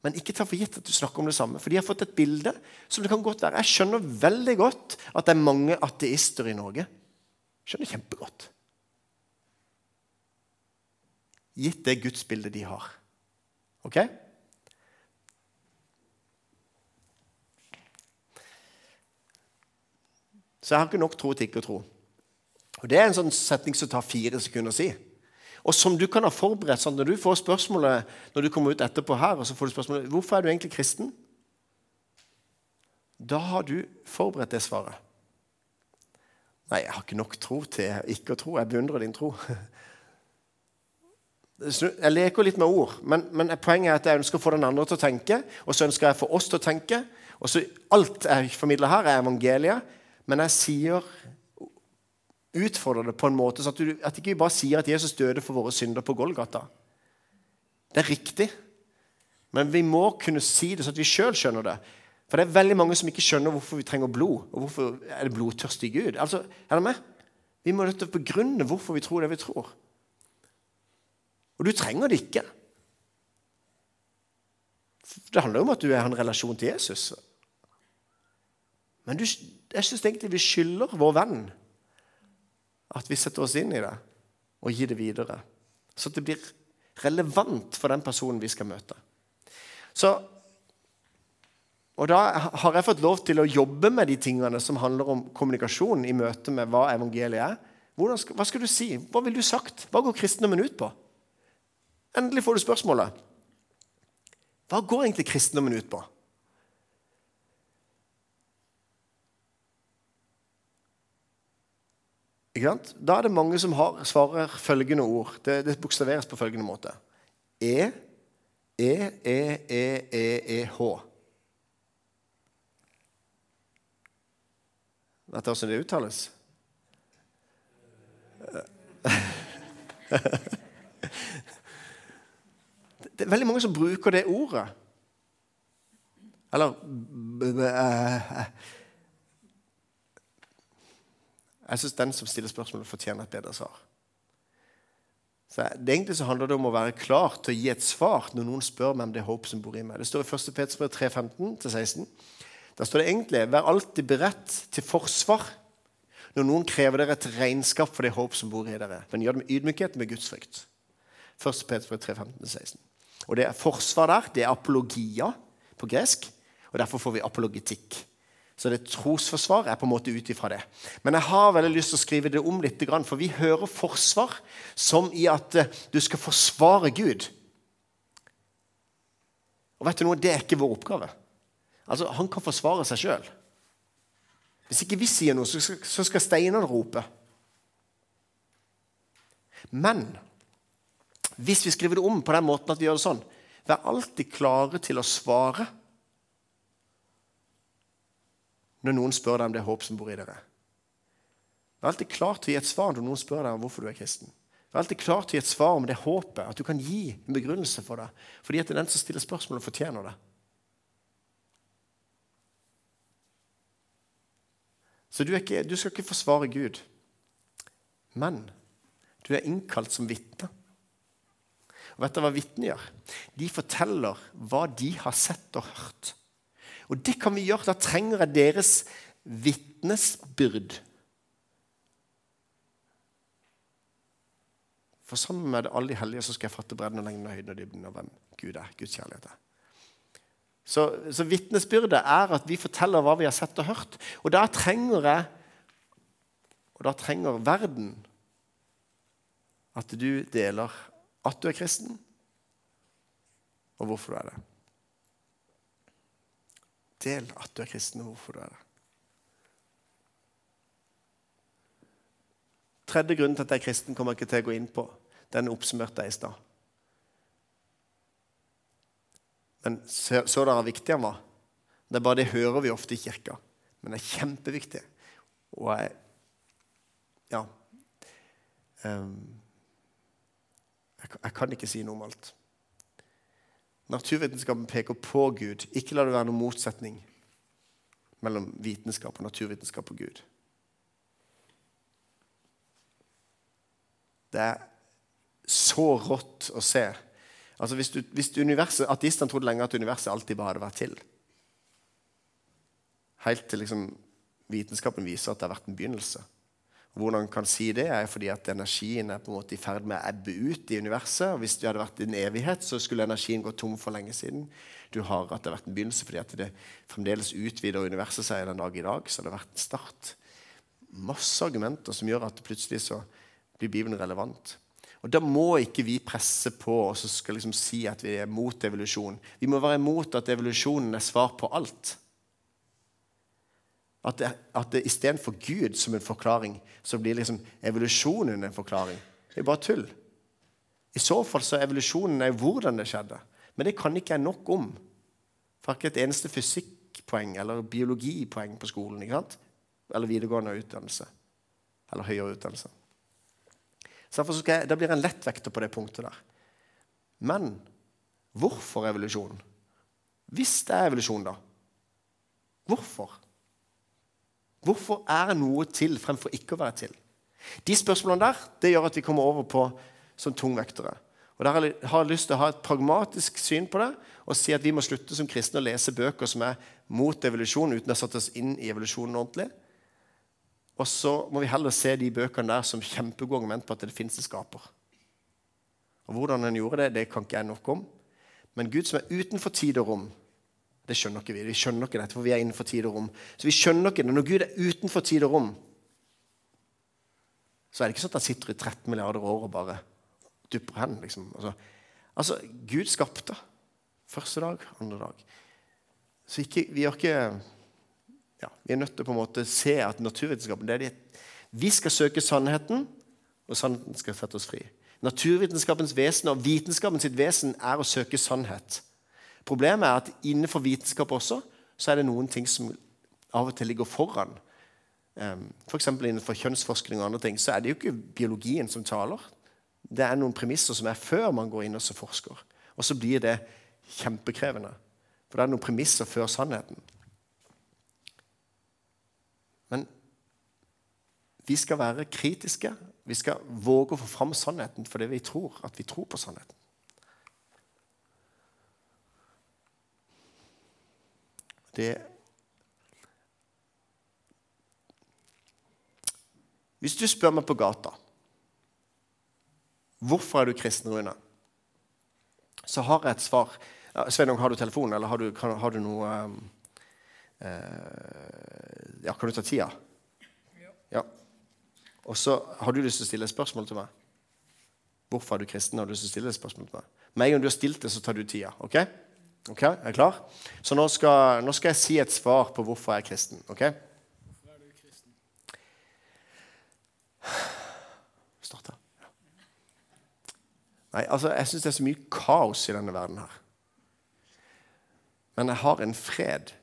Men ikke ta for gitt at du snakker om det samme. For de har fått et bilde som det kan godt være. Jeg skjønner veldig godt at det er mange ateister i Norge. Skjønner kjempegodt. Gitt det gudsbildet de har. Ok? Så jeg har ikke nok tro til ikke å tro. Og Det er en sånn setning som tar fire sekunder å si. Og som du kan ha forberedt sånn når du får spørsmålet når du kommer ut etterpå her, og så får du spørsmålet hvorfor er du egentlig kristen, da har du forberedt det svaret. Nei, jeg har ikke nok tro til ikke å tro. Jeg beundrer din tro. Jeg leker litt med ord, men, men, poenget er at jeg ønsker å få den andre til å tenke. Og så ønsker jeg å få oss til å tenke. Og så Alt jeg formidler her, er evangeliet. Men jeg sier utfordre det på en måte så at, du, at ikke vi bare sier at Jesus døde for våre synder på Golgata. Det er riktig, men vi må kunne si det så at vi sjøl skjønner det. For det er veldig mange som ikke skjønner hvorfor vi trenger blod. Og hvorfor er det blodtørstig Gud? Altså, er det med? Vi må nødt til å begrunne hvorfor vi tror det vi tror. Og du trenger det ikke. Det handler jo om at du har en relasjon til Jesus. Men du, jeg syns egentlig vi skylder vår venn at vi setter oss inn i det og gir det videre. Så det blir relevant for den personen vi skal møte. Så, og Da har jeg fått lov til å jobbe med de tingene som handler om kommunikasjon i møte med hva evangeliet er. Skal, hva skal du si? Hva vil du sagt? Hva går kristendommen ut på? Endelig får du spørsmålet. Hva går egentlig kristendommen ut på? Da er det mange som har, svarer følgende ord. Det, det bokstaveres på følgende måte. E E-E-E-E-E-H. Vet dere hvordan det uttales? Det er veldig mange som bruker det ordet. Eller Jeg syns den som stiller spørsmålet, fortjener et bedre svar. Så det Egentlig så handler det om å være klar til å gi et svar når noen spør meg om det håp som bor i meg. Det står i 1. Petersbrev 3.15-16. Der står det egentlig 'Vær alltid beredt til forsvar' når noen krever dere et regnskap for det håp som bor i dere. Men gjør det med ydmykhet med Guds frykt. 1. Petersbrev 3.15-16. Og det er forsvar der. Det er apologia på gresk. Og derfor får vi apologetikk. Så det trosforsvar er på en måte ut ifra det. Men jeg har veldig lyst til å skrive det om litt, for vi hører forsvar som i at eh, du skal forsvare Gud. Og vet du noe? Det er ikke vår oppgave. Altså, Han kan forsvare seg sjøl. Hvis ikke vi sier noe, så skal steinene rope. Men hvis vi skriver det om på den måten at vi gjør det sånn Vær alltid klare til å svare når noen spør deg om det er håp som bor i dere. Vær alltid klar til å gi et svar når noen spør deg om hvorfor du er kristen. Vær alltid klar til å gi et svar om det håpet, at du kan gi en begrunnelse for det. Fordi at det er den som stiller spørsmål, og fortjener det. Så du, ikke, du skal ikke forsvare Gud, men du er innkalt som vitne. Og vet du hva vitner gjør? De forteller hva de har sett og hørt. Og det kan vi gjøre. Da trenger jeg deres vitnesbyrd. For sammen med alle de hellige så skal jeg fatte bredden og lengden og høyden og dybden av hvem Gud er. Guds kjærlighet er. Så, så vitnesbyrdet er at vi forteller hva vi har sett og hørt. Og da trenger jeg, og da trenger verden, at du deler at du er kristen, og hvorfor du er det. Del at du er kristen, og hvorfor du er det. Tredje grunn til at jeg er kristen, kommer jeg ikke til å gå inn på. Den oppsummerte jeg i stad. Men så, så dere hvor viktig han var? Det er bare det hører vi ofte i kirka. Men det er kjempeviktig. Og jeg Ja. Um, jeg, jeg kan ikke si noe om alt. Naturvitenskapen peker på Gud. Ikke la det være noen motsetning mellom vitenskap og naturvitenskap og Gud. Det er så rått å se. Altså hvis, du, hvis universet, trodde lenge at universet alltid bare hadde vært til. Helt til liksom, vitenskapen viser at det har vært en begynnelse. Hvordan han kan si det, er fordi at energien er på en måte i ferd med å ebbe ut i universet. og Hvis det hadde vært en evighet, så skulle energien gå tom for lenge siden. Du har at det har vært en begynnelse fordi at det fremdeles utvider universet seg den dag i dag. Så det har vært en start. Masse argumenter som gjør at plutselig så blir Bibelen relevant. Og Da må ikke vi presse på og så skal liksom si at vi er mot evolusjon. Vi må være imot at evolusjonen er svar på alt. At, det, at det istedenfor Gud som en forklaring, så blir liksom evolusjonen en forklaring. Det er bare tull. I så fall så er evolusjonen er hvordan det skjedde. Men det kan ikke jeg nok om. For ikke et eneste fysikkpoeng eller biologipoeng på skolen. ikke sant? Eller videregående utdannelse. Eller høyere utdannelse. Så derfor skal jeg, Da blir jeg en lettvekter på det punktet der. Men hvorfor evolusjon? Hvis det er evolusjon, da. Hvorfor? Hvorfor er noe til fremfor ikke å være til? De spørsmålene der det gjør at vi kommer over på som tungvektere. Og Der har jeg lyst til å ha et pragmatisk syn på det og si at vi må slutte som kristne å lese bøker som er mot evolusjon, uten å ha satt oss inn i evolusjonen ordentlig. Og så må vi heller se de bøkene der som kjempegode argument på at det finnes en skaper. Og Hvordan han gjorde det, det kan ikke jeg nok om. Men Gud som er utenfor tid og rom, det skjønner ikke vi. Vi skjønner ikke dette, for vi er innenfor tid og rom. Så vi skjønner ikke det. Når Gud er utenfor tid og rom, så er det ikke sånn at han sitter i 13 milliarder år og bare dupper hen. Liksom. Altså, altså, Gud skapte. Første dag, andre dag. Så ikke, vi, ikke, ja, vi er nødt til å på en måte se at naturvitenskapen det er det. Vi skal søke sannheten, og sannheten skal sette oss fri. Naturvitenskapens vesen og vitenskapens vesen er å søke sannhet. Problemet er at innenfor vitenskap også så er det noen ting som av og til ligger foran. F.eks. innenfor kjønnsforskning og andre ting så er det jo ikke biologien som taler. Det er noen premisser som er før man går inn og forsker. Og så blir det kjempekrevende. For det er noen premisser før sannheten. Men vi skal være kritiske. Vi skal våge å få fram sannheten fordi vi tror at vi tror på sannheten. Det Hvis du spør meg på gata hvorfor er du kristen, Rune, så har jeg et svar. Sveinung, har du telefon, eller har du, kan, har du noe um, eh, Ja, kan du ta tida? Ja. Og så har du lyst til å stille et spørsmål til meg. Hvorfor er du kristen? Har du lyst til å stille et spørsmål til meg? Med en gang du har stilt det, så tar du tida. ok? Ok, Er du klar? Så nå skal, nå skal, jeg si et svar på hvorfor jeg er kristen. ok? Hvorfor er du kristen? Start her. Nei, altså, Jeg syns det er så mye kaos i denne verden her. Men jeg har en fred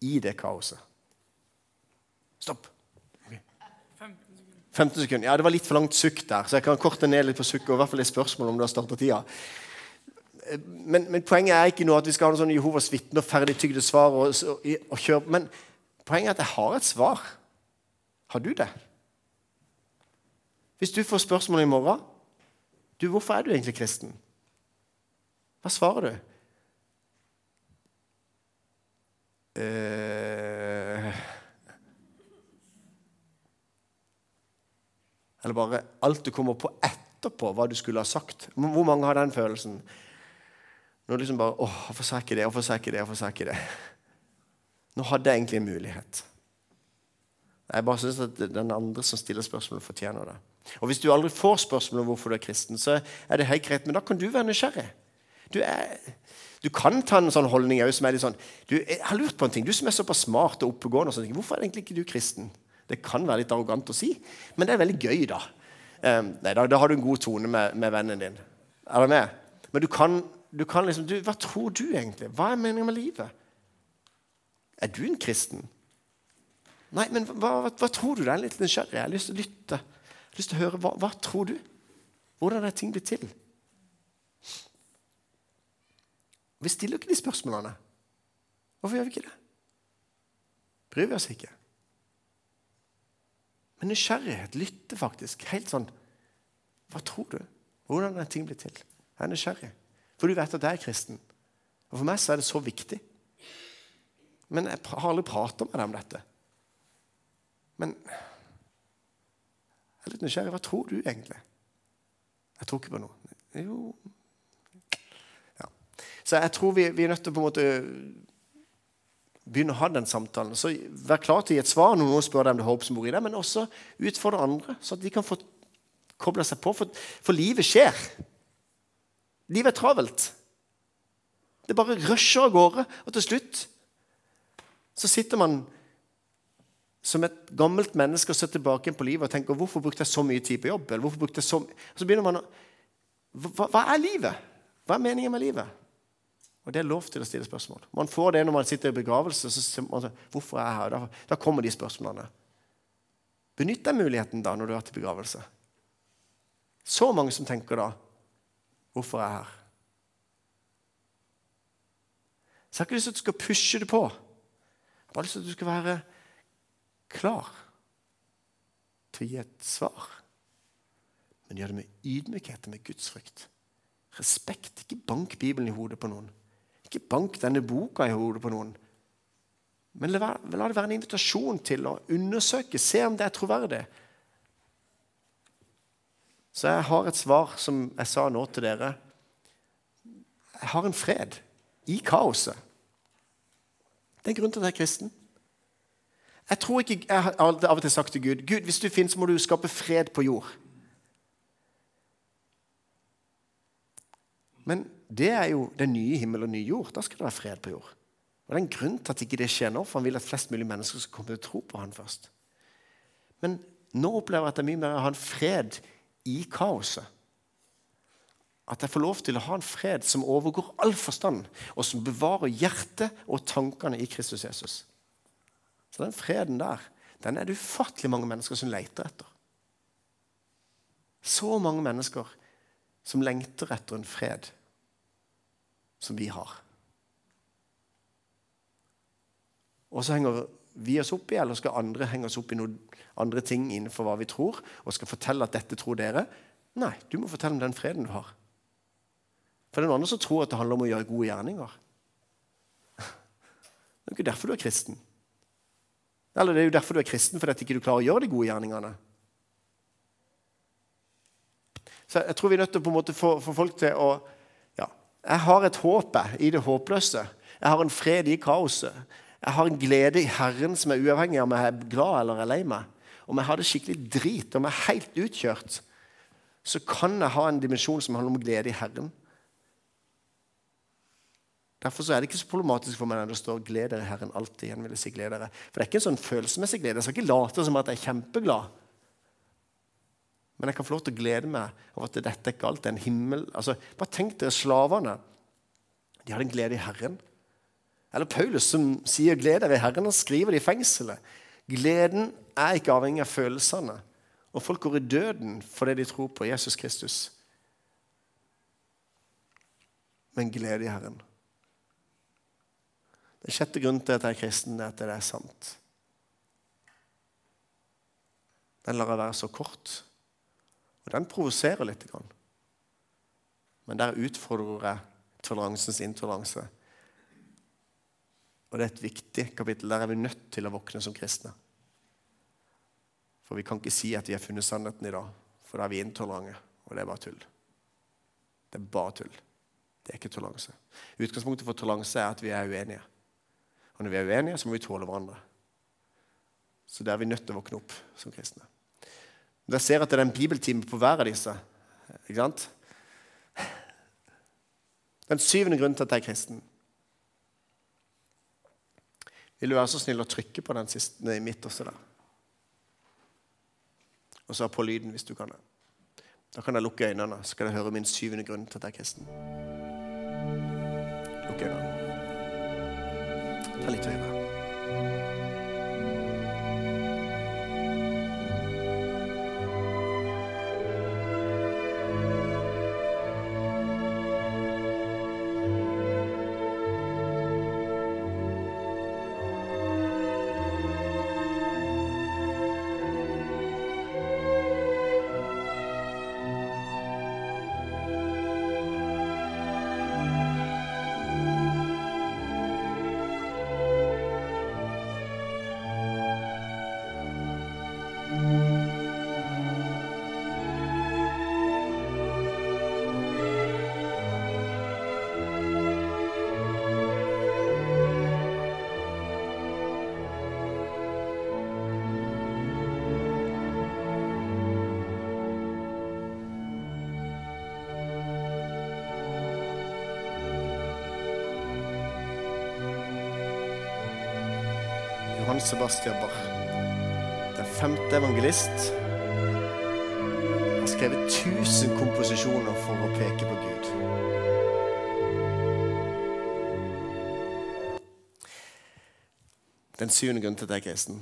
i det kaoset. Stopp. 15 sekunder. Ja, Det var litt for langt sukk der, så jeg kan korte ned litt på sukket. I hvert fall et spørsmål om du har starta tida. Men, men, poenget er ikke nå at vi skal ha noen sånn Jehovas vitner, ferdigtygde svar. Og, og, og kjøre. Men poenget er at jeg har et svar. Har du det? Hvis du får spørsmål i morgen du, 'Hvorfor er du egentlig kristen?' Hva svarer du? Eh, eller bare alt du kommer på etterpå, hva du skulle ha sagt. Hvor mange har den følelsen? Nå liksom bare åh, Hvorfor sa jeg ikke det? Hvorfor sa jeg ikke det? Hvorfor sa jeg ikke det? Nå hadde jeg egentlig en mulighet. Jeg bare synes at den andre som stiller spørsmålet, fortjener det. Og Hvis du aldri får spørsmål om hvorfor du er kristen, så er det helt greit, men da kan du være nysgjerrig. Du, er, du kan ta en sånn holdning som er litt sånn du, Jeg har lurt på en ting. Du som er såpass smart og oppegående, og sånn, hvorfor er egentlig ikke du kristen? Det kan være litt arrogant å si, men det er veldig gøy, da. Um, nei, da, da, har du en god tone med, med vennen din. Er du med? Men du kan du kan liksom, du, Hva tror du egentlig? Hva er meningen med livet? Er du en kristen? Nei, men hva, hva, hva tror du? Det er litt nysgjerrig. Jeg har lyst til å lytte. Jeg har lyst til å høre, Hva, hva tror du? Hvordan er ting blitt til? Vi stiller jo ikke de spørsmålene. Hvorfor gjør vi ikke det? Bryr vi oss ikke? Men nysgjerrighet, lytte faktisk. Helt sånn Hva tror du? Hvordan er ting blitt til? Jeg er nysgjerrig. For du vet at jeg er kristen. Og For meg så er det så viktig. Men jeg har aldri pratet med deg om dette. Men jeg er litt nysgjerrig. Hva tror du egentlig? Jeg tror ikke på noe. Jo ja. Så jeg tror vi, vi, er nødt til å på en måte begynne å ha den samtalen. Så Vær klar til å gi et svar når noen spør deg om det er håp som bor i deg, men også utfordre andre, så at de kan få kobla seg på. For, for livet skjer. Livet er travelt. Det bare rusher av gårde, og til slutt så sitter man som et gammelt menneske og ser tilbake på livet og tenker hvorfor brukte jeg så mye tid på jobb? eller hvorfor brukte jeg så... så begynner man å hva, hva, er livet? Hva er meningen med livet? Og Det er lov til å stille spørsmål. Man får det når man sitter i begravelse. så man, hvorfor er jeg her? Da, da kommer de spørsmålene. Benytt den muligheten da når du har i begravelse. Så mange som tenker da hvorfor jeg er her. Så jeg har ikke lyst til at du skal pushe det på. Jeg har bare lyst til at du skal være klar til å gi et svar. Men gjør det med ydmykhet og med gudsfrykt. Respekt. Ikke bank Bibelen i hodet på noen. Ikke bank denne boka i hodet på noen. Men la, det være en invitasjon til å undersøke, se om det er troverdig. Så jeg har et svar som jeg sa nå til dere. Jeg har en fred i kaoset. Det er en grunn til at jeg er kristen. Jeg tror ikke, jeg har av og til sagt til Gud Gud, hvis du finnes, må du skape fred på jord. Men det er jo den nye himmel og nye jord. Da skal det være fred på jord. Og Det er en grunn til at ikke det skjer nå, for han vil at flest mulig mennesker skal komme til å tro på han først. Men nå opplever jeg at det er mye mer å ha en fred i kaoset. At jeg får lov til å ha en fred som overgår all forstand, og som bevarer hjertet og tankene i Kristus Jesus. Så den freden der, den er det ufattelig mange mennesker som leter etter. Så mange mennesker som lengter etter en fred som vi har. Og så henger vi oss opp i, eller skal andre henge oss opp i noen andre ting innenfor hva vi tror, og skal fortelle at dette tror dere? Nei, du må fortelle om den freden du har. For det er noen andre som tror at det handler om å gjøre gode gjerninger. Det er ikke derfor du er kristen. Eller det er jo derfor du er kristen, fordi at ikke klarer å gjøre de gode gjerningene. Så Jeg tror vi er nødt til å på en måte få, få folk til å ja, Jeg har et håp i det håpløse. Jeg har en fred i kaoset. Jeg har en glede i Herren som er uavhengig av om jeg er glad eller er lei meg. Om jeg har det skikkelig drit, om jeg er helt utkjørt, så kan jeg ha en dimensjon som handler om glede i Herren. Derfor er det ikke så problematisk for meg når det står 'gled dere Herren alltid'. igjen vil jeg si gled dere. For det er ikke en sånn følelsesmessig glede. Jeg skal ikke late som at jeg er kjempeglad. Men jeg kan få lov til å glede meg over at dette er ikke alt. Det er en himmel. Altså, bare tenk dere slavene. De hadde en glede i Herren. Eller Paulus som sier 'gled dere i Herren', og skriver det i fengselet. Gleden er ikke avhengig av følelsene. Og folk går i døden for det de tror på Jesus Kristus. Men glede i Herren. Den sjette grunnen til at jeg er kristen, er at det er sant. Den lar jeg være så kort. Og den provoserer litt. Men der utfordrer jeg toleransens intoleranse. Og det er et viktig kapittel. Der er vi nødt til å våkne som kristne. For vi kan ikke si at vi har funnet sannheten i dag, for da er vi intolerante. Og det er bare tull. Det er bare tull. Det er ikke toleranse. Utgangspunktet for toleranse er at vi er uenige. Og når vi er uenige, så må vi tåle hverandre. Så der er vi nødt til å våkne opp som kristne. Dere ser at det er en bibeltime på hver av disse. Ikke sant? Den syvende grunnen til at jeg er kristen vil du være så snill å trykke på den siste i midt også der? Og så på lyden hvis du kan det. Da kan jeg lukke øynene, så skal jeg høre min syvende grunn til at jeg er kristen. Lukk øynene. Ta litt høyere. Johan Sebastian Bach. Den femte evangelist har skrevet 1000 komposisjoner for å peke på Gud. Den syvende grunnen til at jeg er kristen.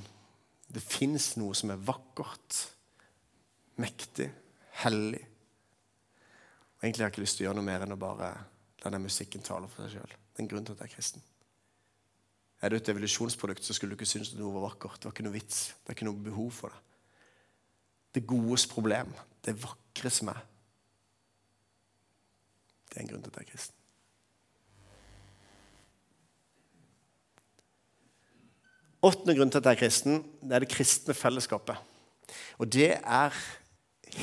Det fins noe som er vakkert, mektig, hellig. Og Egentlig har jeg ikke lyst til å gjøre noe mer enn å bare la den musikken tale for seg sjøl. en grunn til at jeg er kristen. Er du et evolusjonsprodukt, så skulle du ikke synes noe var vakkert. Det var ikke noe vits. Det er ikke noe behov for det. Det godes problem, det vakre som er, det er en grunn til at jeg er kristen. Åttende grunn til at jeg er kristen, det er det kristne fellesskapet. Og det er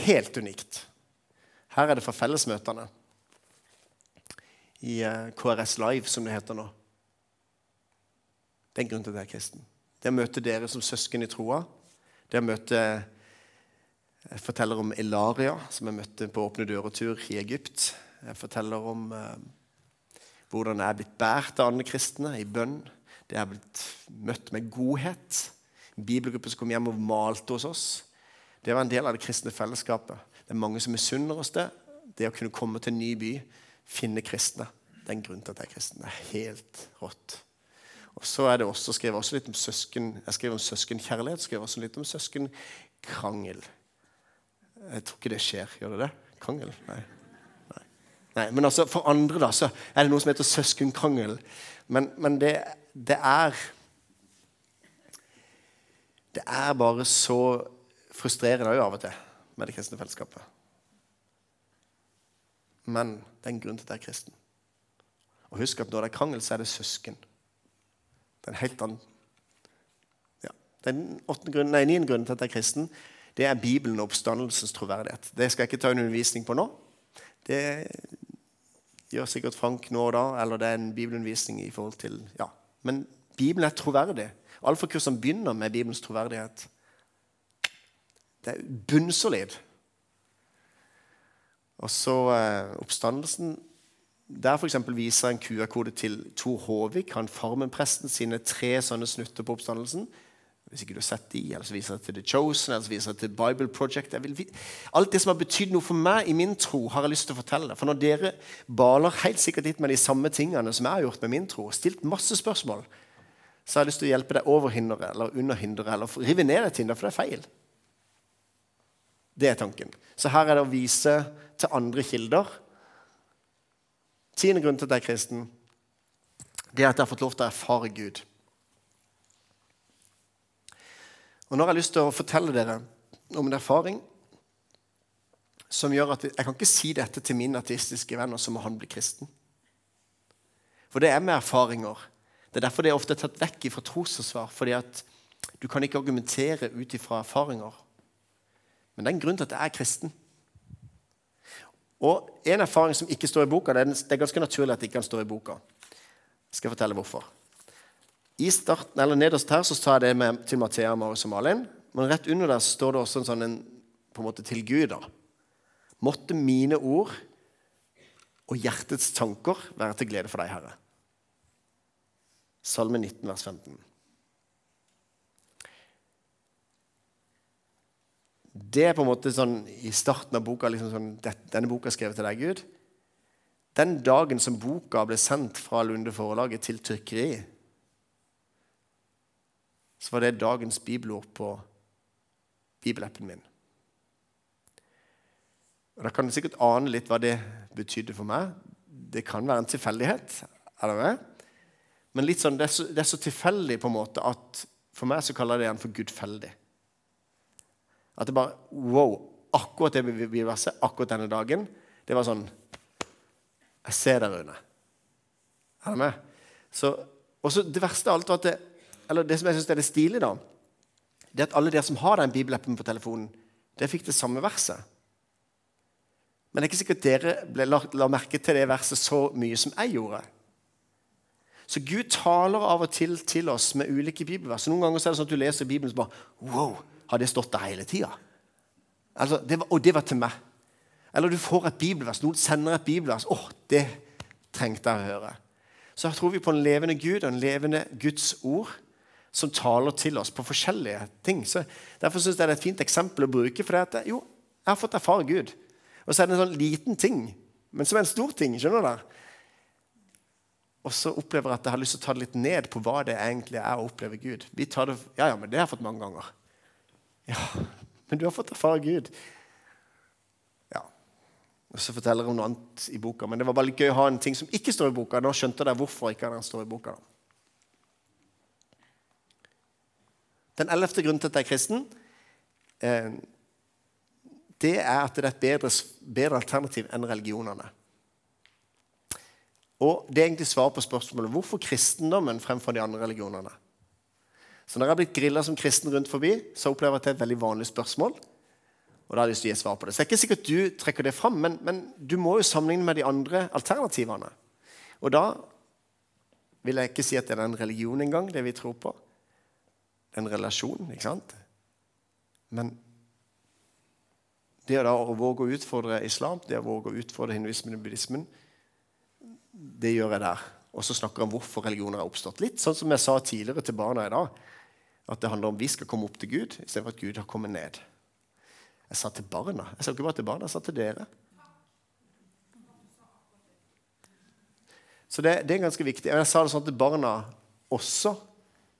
helt unikt. Her er det fra fellesmøtene i eh, KRS Live, som det heter nå. Det er en grunn til at jeg er kristen. Det å møte dere som søsken i troa. Det å møte Jeg forteller om Ilaria, som jeg møtte på Åpne dører-tur i Egypt. Jeg forteller om eh, hvordan jeg er blitt båret av andre kristne i bønn. Det er blitt møtt med godhet. En som kom hjem og malte hos oss. Det var en del av det kristne fellesskapet. Det er mange som misunner oss det, det å kunne komme til en ny by, finne kristne. Det er en grunn til at jeg er kristen. Det er helt rått. Og så er det også, skrev jeg også litt om søsken, jeg skrev om søskenkjærlighet, skrev også litt om søskenkrangel. Jeg tror ikke det skjer. Gjør det det? Krangel? Nei. Nei. Nei. Men altså, for andre da, så er det noe som heter søskenkrangel. Men, men det, det er Det er bare så frustrerende av og til med det kristne fellesskapet. Men det er en grunn til at jeg er kristen. Og husk at når det er krangel, så er det søsken. Det er en helt annen ja. Den grunnen, nei, niende grunnen til at jeg er kristen, det er Bibelen og oppstandelsens troverdighet. Det skal jeg ikke ta en undervisning på nå. Det gjør sikkert Frank nå og da, eller det er en bibelundervisning i forhold til ja. Men Bibelen er troverdig. Alfakursene begynner med Bibelens troverdighet. Det er bunnsolid. Og så eh, oppstandelsen. Der for viser en QR-kode til Tor Håvik, han Farmen-presten, sine tre sånne snutter på oppstandelsen. Hvis ikke du har sett de, eller så viser jeg til The Chosen eller så viser jeg til Bible Project. Vil, alt det som har betydd noe for meg i min tro, har jeg lyst til å fortelle. For når dere baler helt sikkert litt med de samme tingene som jeg har gjort med min tro, stilt masse spørsmål, så har jeg lyst til å hjelpe deg over hinderet eller under hinderet, eller rive ned et hinder, for det er feil. Det er tanken. Så her er det å vise til andre kilder. Tiende grunn til at jeg er kristen, det er at jeg har fått lov til å erfare Gud. Og Nå har jeg lyst til å fortelle dere om en erfaring som gjør at Jeg kan ikke si dette til mine ateistiske venner som må han bli kristen. For det er med erfaringer. Det er derfor det er ofte tatt vekk fra trosforsvar. fordi at du kan ikke argumentere ut ifra erfaringer. Men det er en grunn til at jeg er kristen. Og En erfaring som ikke står i boka, det er, ganske naturlig at det ikke kan stå i boka. Jeg skal fortelle hvorfor. I starten, eller Nederst her så sa jeg det med, til Mathea, Marius og Malin. Men rett under der står det også en sånn en, på en måte til Gud. da. Måtte mine ord og hjertets tanker være til glede for deg, Herre. Salme 19, vers 15. Det er på en måte sånn i starten av boka liksom sånn, Denne boka er skrevet til deg, Gud. Den dagen som boka ble sendt fra Lunde Forlaget til trykkeri, så var det dagens bibelord på bibelappen min. Og Da kan du sikkert ane litt hva det betydde for meg. Det kan være en tilfeldighet. er det med? Men litt sånn, det er, så, det er så tilfeldig på en måte at for meg så kaller jeg det igjen for gudfeldig. At det bare Wow! Akkurat det bibelverset, akkurat denne dagen, det var sånn Jeg ser der, Rune. Er du med? Så, og så Det verste av alt var at det, eller det som jeg syns er det stilige, da, det er at alle dere som har den bibelappen på telefonen, dere fikk det samme verset. Men det er ikke sikkert dere ble, la, la merke til det verset så mye som jeg gjorde. Så Gud taler av og til til oss med ulike bibelvers. Noen ganger er det sånn at du leser Bibelen og bare Wow! Har det stått der hele tida? Altså, og det var til meg. Eller du får et bibelvers. Noen sender et bibelvers. Åh, oh, det trengte jeg å høre. Så her tror vi på en levende Gud og en levende Guds ord som taler til oss på forskjellige ting. Så Derfor syns jeg det er et fint eksempel å bruke. For det at, jo, jeg har fått erfare Gud. Og så er det en sånn liten ting, men som er en stor ting. skjønner du? Og så opplever jeg at jeg har lyst til å ta det litt ned på hva det egentlig er å oppleve Gud. Vi tar det, ja, ja, men det har jeg fått mange ganger. Ja, men du har fått erfare Gud. Ja. Og Så forteller hun noe annet i boka, men det var bare litt gøy å ha en ting som ikke står i boka. Nå skjønte jeg hvorfor ikke den står i boka. Den ellevte grunnen til at jeg er kristen, eh, det er at det er et bedre, bedre alternativ enn religionene. Og Det er egentlig svar på spørsmålet hvorfor kristendommen fremfor de andre religionene. Så når jeg har blitt grilla som kristen rundt forbi, så opplever jeg at det er et veldig vanlig spørsmål. Og da har jeg lyst til å gi svar på det. Så det er ikke sikkert du trekker det fram, men, men du må jo sammenligne med de andre alternativene. Og da vil jeg ikke si at det er en religion engang, det vi tror på. En relasjon, ikke sant? Men det å våge å utfordre islam, det å våge å utfordre hinduismen og buddhismen, det gjør jeg der. Og så snakker jeg om hvorfor religioner har oppstått. Litt sånn som jeg sa tidligere til barna i dag. At det handler om vi skal komme opp til Gud istedenfor at Gud har kommet ned. Jeg sa til barna. Jeg sa ikke bare til barna, jeg sa til dere. Så det, det er ganske viktig. Jeg sa det sånn at barna også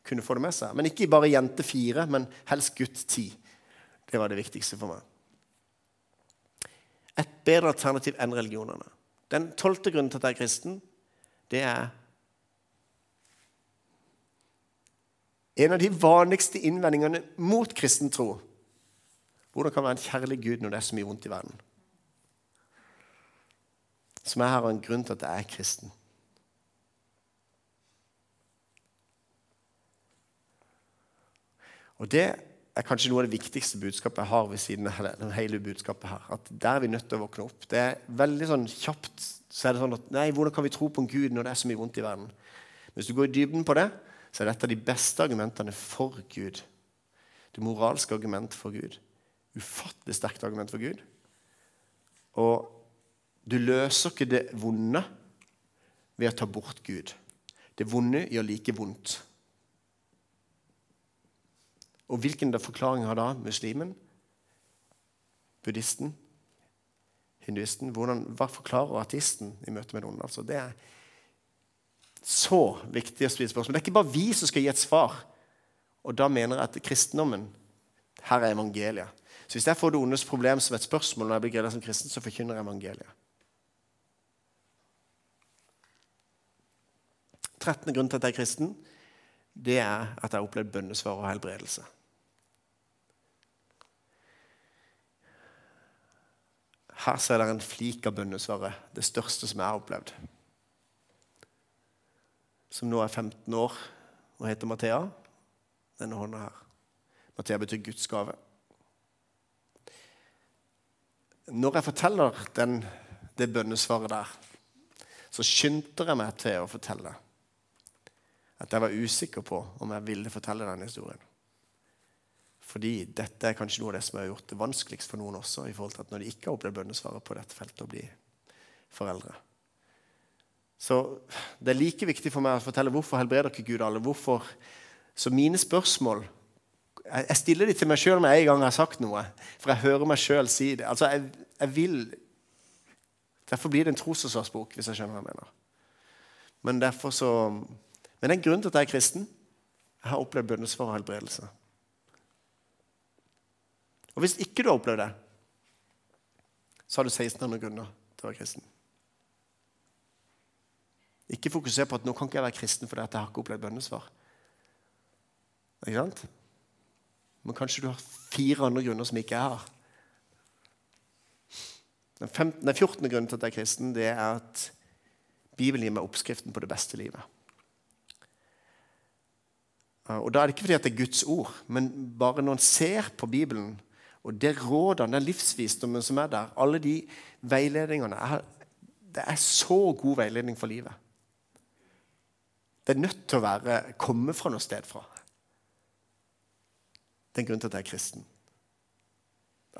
kunne få det med seg. Men ikke bare jente fire, men helst gutt ti. Det var det viktigste for meg. Et bedre alternativ enn religionene. Den tolvte grunnen til at jeg er kristen, det er En av de vanligste innvendingene mot kristen tro. Hvordan kan det være en kjærlig Gud når det er så mye vondt i verden? Som jeg har en grunn til at jeg er kristen. Og det er kanskje noe av det viktigste budskapet jeg har ved siden av hele budskapet her. At der er vi nødt til å våkne opp. Det er veldig sånn kjapt så er det sånn at nei, hvordan kan vi tro på en Gud når det er så mye vondt i verden? Hvis du går i dybden på det, så er dette de beste argumentene for Gud. Det moralske argument for Gud. Ufattelig sterkt argument for Gud. Og du løser ikke det vonde ved å ta bort Gud. Det vonde gjør like vondt. Og hvilken forklaring har da muslimen? Buddhisten? Hinduisten? Hvordan, hva forklarer ateisten i møte med onde? Altså, det er så viktig å stille spørsmål. Det er ikke bare vi som skal gi et svar. Og da mener jeg at kristendommen her er evangeliet. Så hvis jeg får det ondes problem som et spørsmål når jeg blir grilla som kristen, så forkynner jeg evangeliet. 13. grunn til at jeg er kristen, det er at jeg har opplevd bønnesvar og helbredelse. Her ser dere en flik av bønnesvaret, det største som jeg har opplevd. Som nå er 15 år og heter Mathea. Denne hånda her. Mathea betyr Guds gave. Når jeg forteller den, det bønnesvaret der, så skynder jeg meg til å fortelle at jeg var usikker på om jeg ville fortelle den historien. Fordi dette er kanskje noe av det som har gjort det vanskeligst for noen også, i forhold til at når de ikke har opplevd bønnesvaret på dette feltet, å bli foreldre. Så det er like viktig for meg å fortelle hvorfor helbreder ikke Gud alle. hvorfor. Så mine spørsmål Jeg stiller de til meg sjøl med en gang jeg har sagt noe. For jeg hører meg sjøl si det. Altså, jeg, jeg, vil Derfor blir det en trosforsvarsbok, hvis jeg skjønner hva jeg mener. Men derfor så Men det er en grunn til at jeg er kristen. Jeg har opplevd bønnesvar og helbredelse. Og hvis ikke du har opplevd det, så har du 1600 grunner til å være kristen. Ikke fokuser på at nå kan ikke jeg være kristen fordi jeg har ikke opplevd bønnesvar. Ikke sant? Men kanskje du har fire andre grunner som ikke jeg har. Den, 15, den 14. grunnen til at jeg er kristen, det er at Bibelen gir meg oppskriften på det beste livet. Og Da er det ikke fordi at det er Guds ord, men bare når en ser på Bibelen, og det rådene, den livsvisdommen som er der, alle de veiledningene er, Det er så god veiledning for livet. Det er nødt til å være, komme fra noe sted fra. Det er en grunn til at jeg er kristen.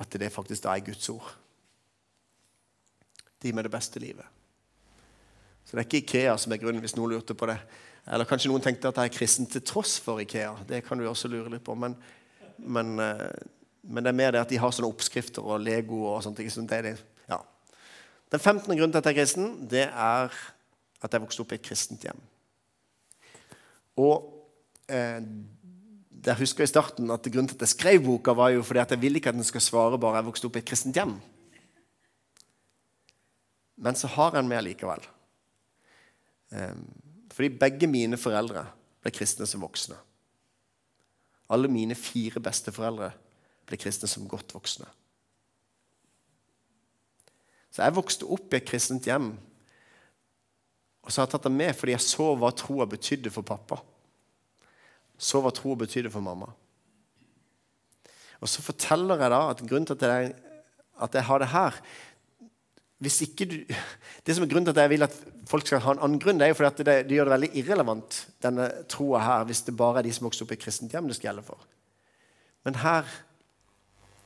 At det faktisk da er Guds ord. Gir meg det beste livet. Så det er ikke Ikea som er grunnen, hvis noen lurte på det. Eller kanskje noen tenkte at jeg er kristen til tross for Ikea. Det kan du også lure litt på. Men, men eh, men det er mer det at de har sånne oppskrifter og Lego og sånt. Det det, ja. Den 15. grunnen til at jeg er kristen, det er at jeg vokste opp i et kristent hjem. Og eh, jeg husker i starten at Grunnen til at jeg skrev boka, var jo fordi at jeg ville ikke at den skal svare bare jeg vokste opp i et kristent hjem. Men så har jeg med likevel. Eh, fordi begge mine foreldre ble kristne som voksne. Alle mine fire besteforeldre ble kristne som godt voksne. Så jeg vokste opp i et kristent hjem. Og så har jeg tatt det med fordi jeg så hva troa betydde for pappa. Så hva troa betydde for mamma. Og så forteller jeg da at grunnen til at jeg, at jeg har det her hvis ikke du, Det som er grunnen til at jeg vil at folk skal ha en annen grunn, det er jo fordi at det, det gjør det veldig irrelevant, denne troa her, hvis det bare er de som vokser opp i kristent hjem det skal gjelde for. Men her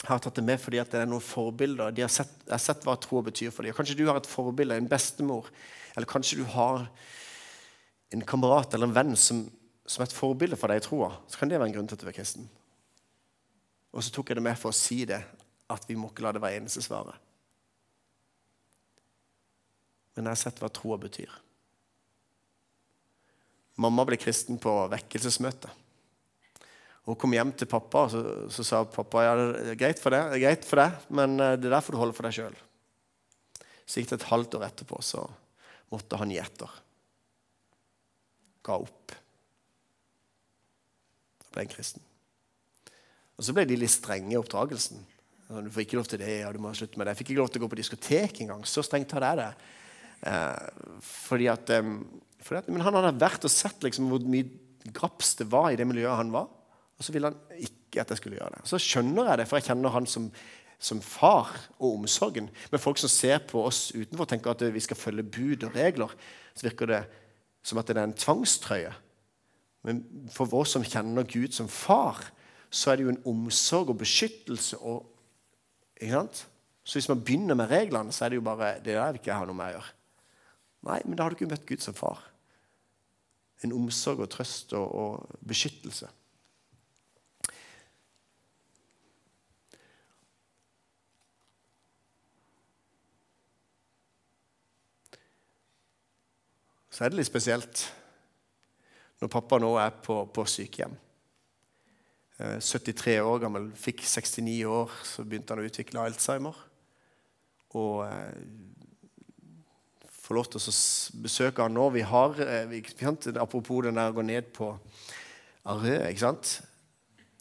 har jeg tatt det med fordi at det er noen forbilder. De har sett, har sett hva troa betyr for dem. Kanskje du har et forbilde, en bestemor, eller kanskje du har en kamerat eller en venn som, som er et forbilde for deg i troa. Så kan det være en grunn til at du er kristen. Og så tok jeg det med for å si det, at vi må ikke la det være eneste svaret. Men jeg har sett hva troa betyr. Mamma ble kristen på vekkelsesmøte. Hun kom hjem til pappa, og så, så sa pappa ja, det er greit for det, det er greit for deg, men eh, det der får du holde for deg sjøl. Så gikk det et halvt år etterpå, så måtte han gi etter. Ga opp. Da ble han kristen. Og så ble de litt strenge i oppdragelsen. Du får ikke lov til det, ja, du må slutte med det. Jeg fikk ikke lov til å gå på diskotek engang. Så strengt hadde jeg det. Eh, fordi at, eh, fordi at, men han hadde vært og sett liksom, hvor mye graps det var i det miljøet han var. Og så ville han ikke at jeg skulle gjøre det. Så skjønner jeg det, for jeg kjenner han som, som far og omsorgen. Men folk som ser på oss utenfor, tenker at vi skal følge bud og regler. Så virker det som at det er en tvangstrøye. Men for oss som kjenner Gud som far, så er det jo en omsorg og beskyttelse. Og, så hvis man begynner med reglene, så er det jo bare det der vil ikke jeg ha noe med å gjøre. Nei, men da har du ikke møtt Gud som far. En omsorg og trøst og, og beskyttelse. Så er det litt spesielt når pappa nå er på, på sykehjem. 73 eh, år gammel, fikk 69 år, så begynte han å utvikle Alzheimer. Og eh, får lov til å besøke han nå. Vi har, eh, vi, Apropos den der å gå ned på Arø, ikke sant?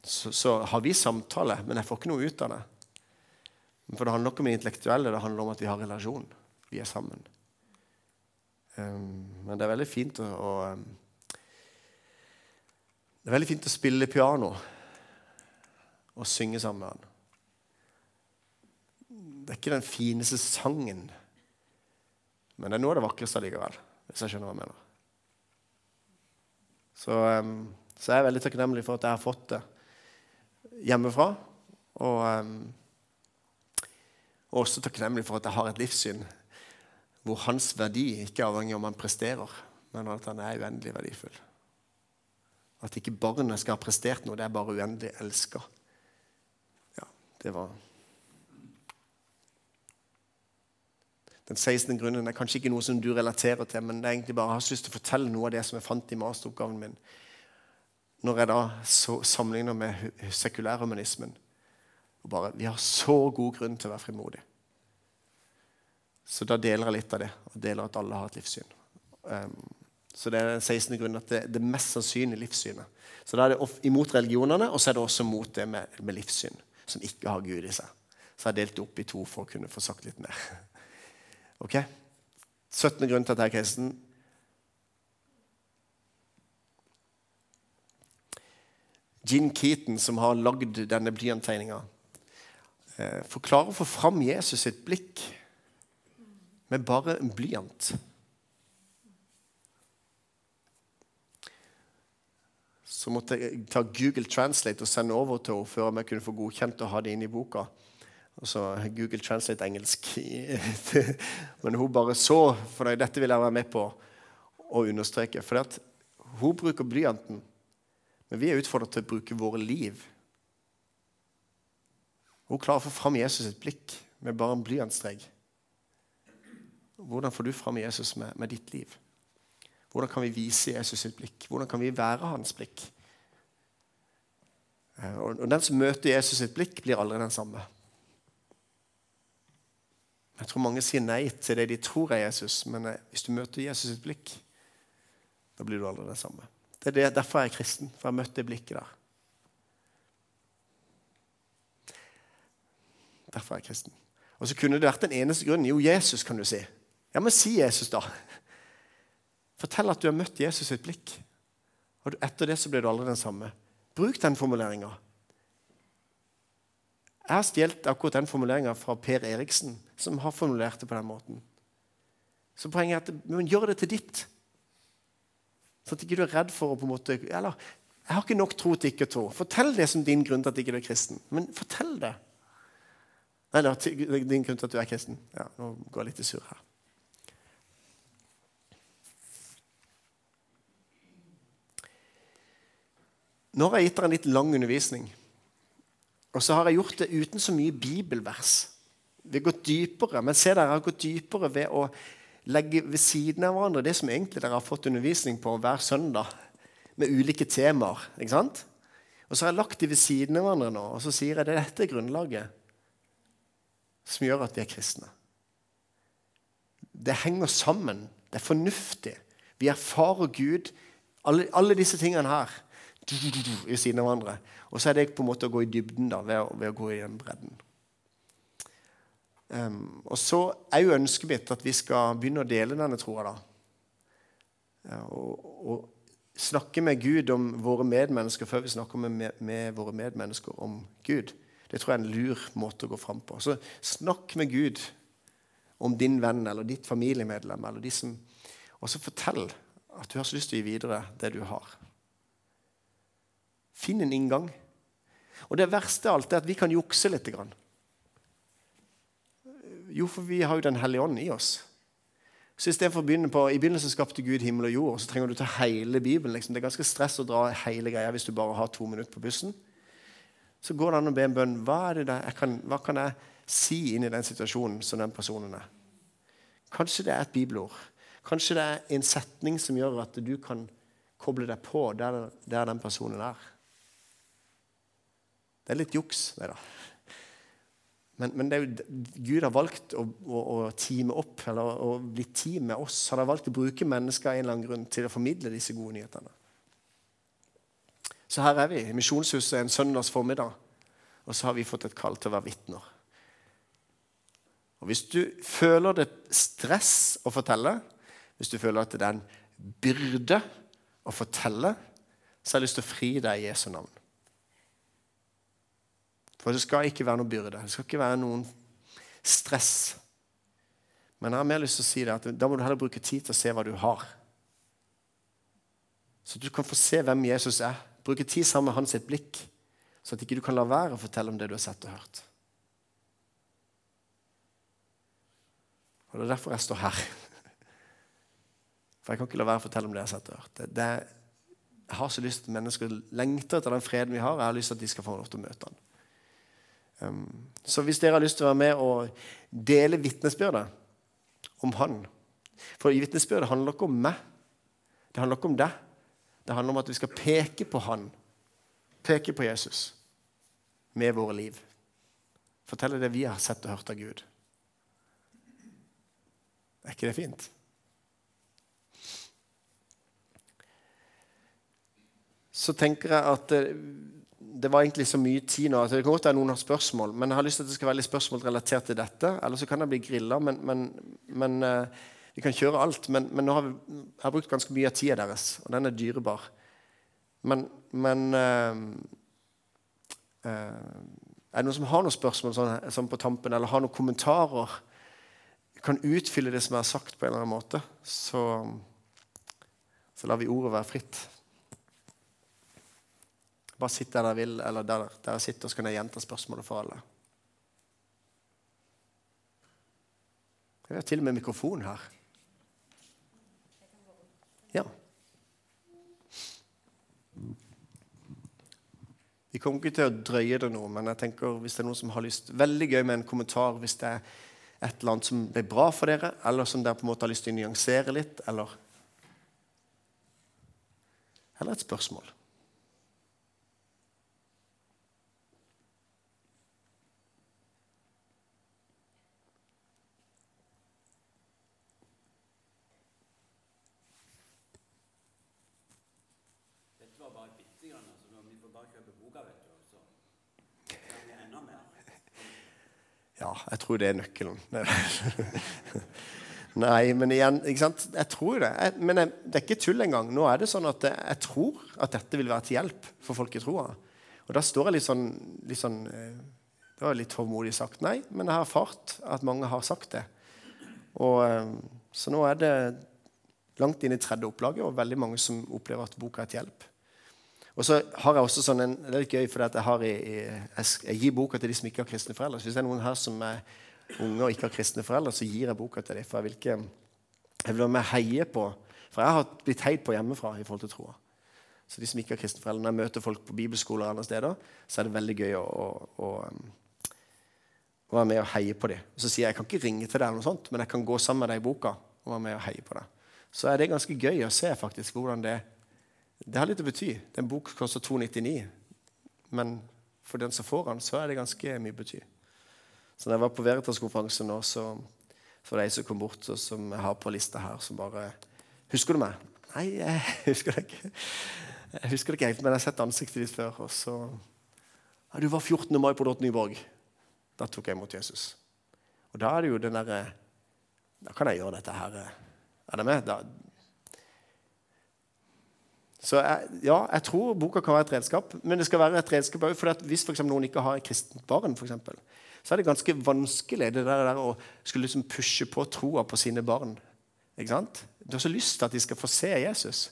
Så, så, har vi samtale, men jeg får ikke noe ut av det. For det handler ikke om det intellektuelle, det handler om at vi har relasjon. Vi er sammen. Um, men det er veldig fint å, å um, Det er veldig fint å spille piano og synge sammen med han. Det er ikke den fineste sangen, men det er noe av det vakreste likevel. Hvis jeg skjønner hva jeg mener. Så, um, så jeg er veldig takknemlig for at jeg har fått det hjemmefra. Og, um, og også takknemlig for at jeg har et livssyn hvor hans verdi ikke avhenger av om han presterer, men at han er uendelig verdifull. At ikke barnet skal ha prestert noe, det er bare uendelig elska. Ja, det var Den 16. grunnen er kanskje ikke noe som du relaterer til, men det er egentlig bare jeg har lyst til å fortelle noe av det som jeg fant i masteroppgaven min. Når jeg da sammenligner med sekulærhumanismen. Og bare, Vi har så god grunn til å være frimodige. Så da deler jeg litt av det, og deler at alle har et livssyn. Um, så det er den 16. grunnen at det, det mest sannsynlige livssynet. Så da er det imot religionene, og så er det også mot det med, med livssyn, som ikke har Gud i seg. Så jeg har delt det opp i to for å kunne få sagt litt mer. Ok? 17. grunn til at jeg er kristen. Gin Keaton, som har lagd denne blyanttegninga, eh, forklarer å få fram Jesus sitt blikk med bare en blyant. Så måtte jeg ta Google Translate og sende over til henne før jeg kunne få godkjent å ha det inn i boka. Og så Google Translate engelsk. Men hun bare så, for dette vil jeg være med på å understreke. For hun bruker blyanten, men vi er utfordret til å bruke våre liv. Hun klarer å få fram Jesus sitt blikk med bare en blyantstrek. Hvordan får du fram Jesus med, med, ditt liv? Hvordan kan vi vise Jesus sitt blikk? Hvordan kan vi være hans blikk? Eh, og Den som møter Jesus sitt blikk, blir aldri den samme. Jeg tror mange sier nei til det de tror er Jesus, men eh, hvis du møter Jesus sitt blikk, da blir du aldri den samme. Det er derfor er jeg kristen, for jeg har møtt det blikket der. Derfor er jeg kristen. Og så kunne det vært den eneste grunnen. Jo, Jesus, kan du si. Ja, men si Jesus, da. Fortell at du har møtt Jesus sitt blikk. Og etter det så blir du aldri den samme. Bruk den formuleringa. Jeg har stjålet akkurat den formuleringa fra Per Eriksen, som har formulert det på den måten. Så poenget er at men gjør det til ditt. Så at ikke du er redd for å på en måte Eller jeg har ikke nok tro til ikke å tro. Fortell det som din grunn til at ikke du er kristen. Men fortell det. Eller din grunn til at du er kristen. Ja, Nå går jeg litt i surr her. Nå har jeg gitt dere en litt lang undervisning. Og så har jeg gjort det uten så mye bibelvers. Vi har gått dypere, men se dere, har gått dypere ved å legge ved siden av hverandre det som egentlig dere har fått undervisning på hver søndag, med ulike temaer. ikke sant? Og så har jeg lagt de ved siden av hverandre nå, og så sier jeg det er dette grunnlaget som gjør at vi er kristne. Det henger sammen. Det er fornuftig. Vi erfarer Gud. Alle, alle disse tingene her i siden av hverandre. Og så er det på en måte å gå i dybden da, ved, ved å gå i den bredden. Um, og så er jo ønsket mitt at vi skal begynne å dele denne troa. Ja, og, og, snakke med Gud om våre medmennesker før vi snakker med, med, våre medmennesker om Gud. Det tror jeg er en lur måte å gå fram på. Så snakk med Gud om din venn eller ditt familiemedlem. eller de som, Og så fortell at du har så lyst til å gi videre det du har. Finn en inngang. Og det verste av alt er at vi kan jukse litt. Jo, for vi har jo Den hellige ånd i oss. Så istedenfor å begynne på I begynnelsen skapte Gud himmel og jord, så trenger du ta hele Bibelen. Liksom. Det er ganske stress å dra hele greia hvis du bare har to minutter på bussen. Så går det an å be en bønn. Hva, kan, hva kan jeg si inn i den situasjonen som den personen er? Kanskje det er et bibelord. Kanskje det er en setning som gjør at du kan koble deg på der, der den personen er. Det er litt juks, det, da. Men, men jo, Gud har valgt å, å, å teame opp, eller å bli team med oss. Han har valgt å bruke mennesker en eller annen grunn til å formidle disse gode nyhetene. Så her er vi i Misjonshuset en søndags formiddag, og så har vi fått et kall til å være vitner. Og Hvis du føler det stress å fortelle, hvis du føler at det er en byrde å fortelle, så har jeg lyst til å fri deg i Jesu navn. For det skal ikke være noe byrde. Det skal ikke være noen stress. Men jeg har mer lyst til å si det at da må du heller bruke tid til å se hva du har. Så du kan få se hvem Jesus er. Bruke tid sammen med hans blikk, så at ikke du kan la være å fortelle om det du har sett og hørt. Og Det er derfor jeg står her. For jeg kan ikke la være å fortelle om det jeg har sett og hørt. Det, det, jeg har så lyst til at mennesker lengter etter den freden vi har. Jeg har lyst til at de skal få lov til å møte den. Um, så hvis dere har lyst til å være med og dele vitnesbyrdet om Han For vitnesbyrdet handler ikke om meg. Det handler ikke om deg. Det handler om at vi skal peke på Han. Peke på Jesus med våre liv. Fortelle det vi har sett og hørt av Gud. Er ikke det fint? Så tenker jeg at eh, det var egentlig så mye tid nå. Altså, det kan godt være noen har spørsmål, men jeg har lyst til at det skal være litt spørsmål relatert til dette. Eller så kan jeg bli grilla, men, men, men uh, vi kan kjøre alt. Men, men nå har vi, jeg har brukt ganske mye av tida deres, og den er dyrebar. Men, uh, uh, Er det noen som har noen spørsmål sånn, sånn på tampen, eller har noen kommentarer? Kan utfylle det som har sagt, på en eller annen måte. Så, så lar vi ordet være fritt. Bare sitt der dere vil, eller der dere sitter, så kan jeg gjenta spørsmålet for alle. Vi har til og med mikrofon her. Ja. Vi kommer ikke til å drøye det nå, men jeg tenker hvis det er noen som har lyst Veldig gøy med en kommentar hvis det er et eller annet som ble bra for dere, eller som dere på en måte har lyst til å nyansere litt, eller Eller et spørsmål. Ja, jeg tror det er nøkkelen. Nei, men igjen ikke sant? Jeg tror det. Jeg, men jeg, det er ikke tull engang. Nå er det sånn at jeg tror at dette vil være til hjelp for folk i troa. Og da står jeg litt sånn, litt sånn eh, Det var litt tålmodig sagt, nei, men jeg har erfart at mange har sagt det. Og, eh, så nå er det langt inn i tredje opplaget, og veldig mange som opplever at boka er til hjelp. Og så har jeg også sånn en, Det er litt gøy, for jeg, jeg, jeg, gir boka til de som ikke har kristne foreldre. Så hvis det er noen her som er unge og ikke har kristne foreldre, så gir jeg boka til dem. For jeg vil, ikke, jeg vil være med heie på For jeg har blitt heid på hjemmefra i forhold til troa. Så de som ikke har kristne foreldre, Når jeg møter folk på bibelskoler og andre steder, så er det veldig gøy å, å, å, å være med og heie på dem. Og så sier jeg jeg kan ikke ringe til deg, eller noe sånt, men jeg kan gå sammen med deg i boka og være med og heie på deg. Så er det ganske gøy å se faktisk hvordan det Det har litt å bety. Den bok koster 299, men for den som får den, så er det ganske mye bety. Så når jeg var på Veritas-konferansen nå, så for de som kom bort, og som jeg har på lista her, som bare Husker du meg? Nei, jeg husker det ikke. Jeg husker det ikke helt, men jeg har sett ansiktet ditt før. Og så ja, Du var 14. mai på Dott Nyborg. Da tok jeg imot Jesus. Og da er det jo den derre Da kan jeg gjøre dette her. Er det med? Da. Så jeg, ja, jeg tror boka kan være et redskap, men det skal være et redskap òg. For hvis for noen ikke har et kristent barn, for eksempel, så er det ganske vanskelig det der, der å skulle liksom pushe på troa på sine barn. Ikke sant? Du har så lyst til at de skal få se Jesus.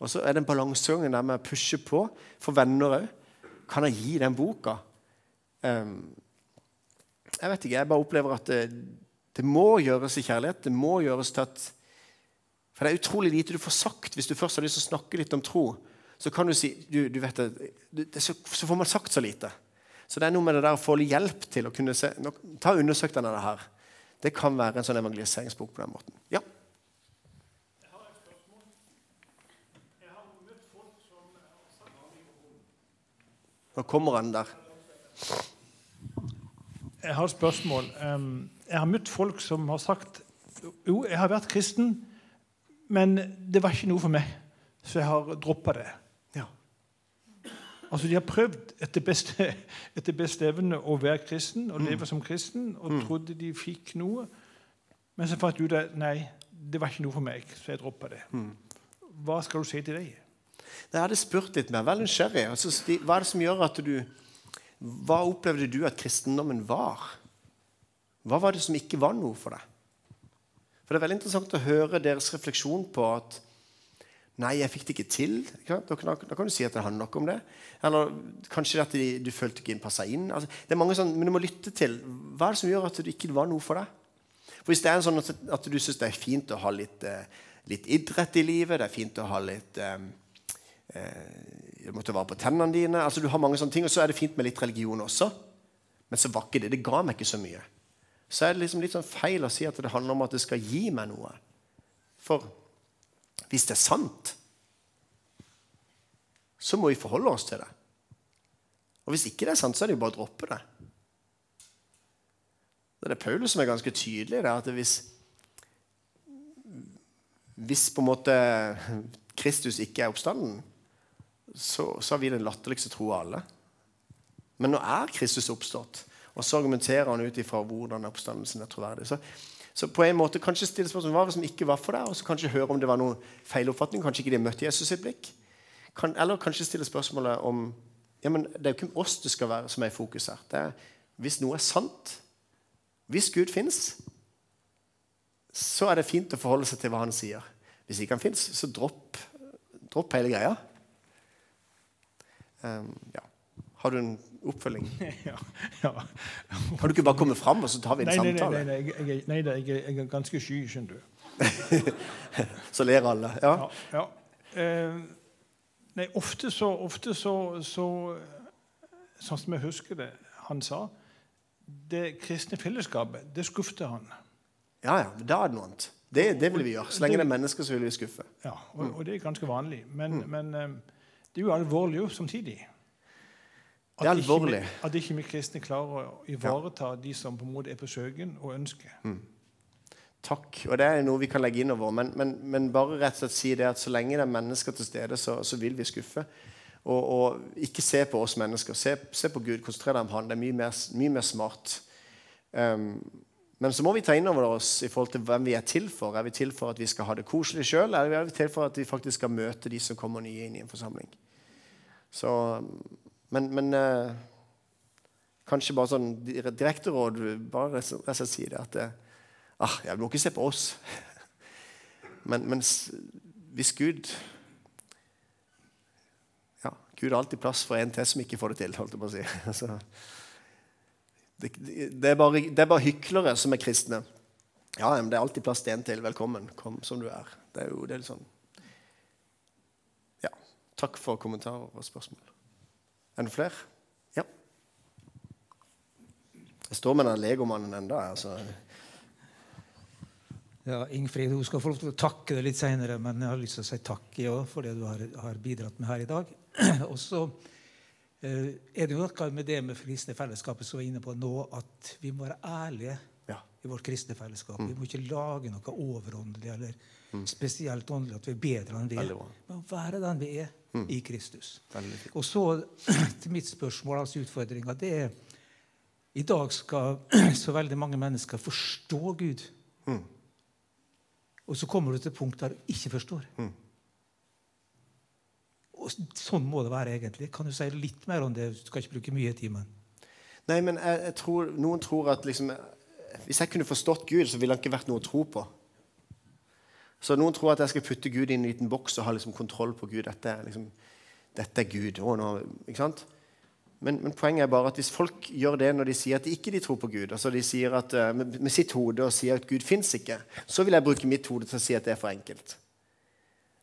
Og så er det en balansegang der med å pushe på for venner òg. Kan jeg gi den boka? Um, jeg vet ikke. Jeg bare opplever at det, det, må gjøres i kjærlighet. Det må gjøres til at For det er utrolig lite du får sagt hvis du først har lyst til å snakke litt om tro. Så kan du si du, du vet det, det, så, så, får man sagt så lite. Så det er noe med det der å få hjelp til å kunne se Ta og undersøk denne her. Det kan være en sånn evangeliseringsbok på den måten. Ja. Nå kommer han der. Jeg har et spørsmål. Jeg har møtt folk som har sagt jo, jeg har vært kristen, men det var ikke noe for meg, så jeg har droppa det. Ja. Altså, De har prøvd etter beste, etter beste evne å være kristen og leve mm. som kristen og mm. trodde de fikk noe. Men så fant du ut at nei, det var ikke noe for meg, så jeg droppa det. Mm. Hva skal du si til deg? Jeg hadde spurt litt mer. Veldig nysgjerrig. Altså, hva er det som gjør at du Hva opplevde du at kristendommen var? Hva var det som ikke var noe for deg? For Det er veldig interessant å høre deres refleksjon på at Nei, jeg fikk det ikke til. Da kan, da kan, du si at det handler noe om det. Eller kanskje at du følte ikke passa inn. Altså, det er mange sånn, Men du må lytte til hva er det som gjør at det ikke var noe for deg. For Hvis det er sånn at du syns det er fint å ha litt, eh, litt, idrett i livet, det er fint å ha litt eh, eh, det måtte være på tennene dine. altså du har mange sånne ting, Og så er det fint med litt religion også. Men så var ikke det. Det ga meg ikke så mye. Så er det liksom litt sånn feil å si at det handler om at det skal gi meg noe. For hvis det er sant, så må vi forholde oss til det. Og hvis ikke det er sant, så er det jo bare å droppe det. Det er det Paulus som er ganske tydelig i det. at hvis, hvis på en måte Kristus ikke er oppstanden, så, så har vi den latterligste troa av alle. Men nå er Kristus oppstått, og så argumenterer han ut ifra hvordan oppstandelsen er troverdig. Så, så, på en måte kanskje stille spørsmål hva som ikke var for deg, og så kanskje høre om det var noen feiloppfatning. Kanskje ikke de møtte Jesus sitt blikk. Kan, eller kanskje stille spørsmålet om ja, men Det er jo ikke oss det skal være som er i fokus her. Det er, hvis noe er sant, hvis Gud fins, så er det fint å forholde seg til hva han sier. Hvis ikke han fins, så dropp, dropp hele greia. Um, ja. Har du en oppfølging? ja, ja. Kan du ikke bare komme fram, og så tar vi en nei, samtale? Nei, nei, nei, jeg, nei jeg, jeg, er ganske sky, skjønner du. så ler alle. Ja. ja, ja. Eh, nei, ofte så, ofte så, så Sånn som jeg husker det han sa Det kristne fellesskapet, det skuffet han. Ja, ja. Da er det noe annet. Det, det vil vi gjøre. Så lenge det er mennesker, så vil vi skuffe. Ja, og, og det er ganske vanlig. Men, mm. men um, det er jo alvorlig jo samtidig. Det er alvorlig. Ikke, at ikke vi kristne klarer å ivareta ja. de som på en måte er på søken og ønsker. Mm. Takk. Og det er noe vi kan legge innover. Men, men, men, bare rett og slett si det at så lenge det er mennesker til stede, så, så vil vi skuffe. Og, og, ikke se på oss mennesker. Se, se på Gud. Konsentrer deg om Han. Det er mye mer, mye mer smart. Um, men så må vi ta inn over oss i forhold til hvem vi er til for. Er vi til for at vi skal ha det koselig sjøl, eller er vi til for at vi faktisk skal møte de som kommer nye inn i en forsamling? Så, men, men eh, kanskje bare sånn direkte råd Bare rett og slett si det at eh, ah, Jeg må ikke se på oss. men, men hvis Gud ja, Gud har alltid plass for en til som ikke får det til. holdt jeg på å si. Så, det, det, er bare, det, er bare, hyklere som er kristne. Ja, men det er alltid plass til en til. Velkommen. Kom som du er. Det er jo det er sånn. Ja. Takk for kommentarer og spørsmål. Er det flere? Ja. Jeg står med den legomannen ennå. Altså. Ja, Ingfrid hun skal få lov til å takke deg litt seinere, men jeg har lyst til å si takk ja, for det du har, har, bidratt med her i dag. Og så eh, er det jo noe med det med kristne fellesskapet som vi er inne på nå, at vi må være ærlige ja. i vårt kristne fellesskap. Mm. Vi må ikke lage noe overåndelig eller mm. spesielt åndelig at vi er bedre enn vi er. Men være den vi er mm. i Kristus. Og så til mitt spørsmål, altså utfordringa, det er I dag skal så veldig mange mennesker forstå Gud. Mm. Og så kommer du til punkt der du ikke forstår. Mm. Og sånn må det være, egentlig. Kan du si litt mer om det? Du skal ikke bruke mye tid. Men. Nei, men jeg, jeg tror, Noen tror at liksom, hvis jeg kunne forstått Gud, så ville han ikke vært noe å tro på. Så noen tror at jeg skal putte Gud i en liten boks og ha liksom kontroll på Gud. Dette liksom, dette er Gud. Å, nå, ikke sant? Men, men, poenget er bare at hvis folk gjør det når de sier at de ikke tror på Gud, altså de sier at, uh, med, med, sitt hode og sier at Gud fins ikke, så vil jeg bruke mitt hode til å si at det er for enkelt.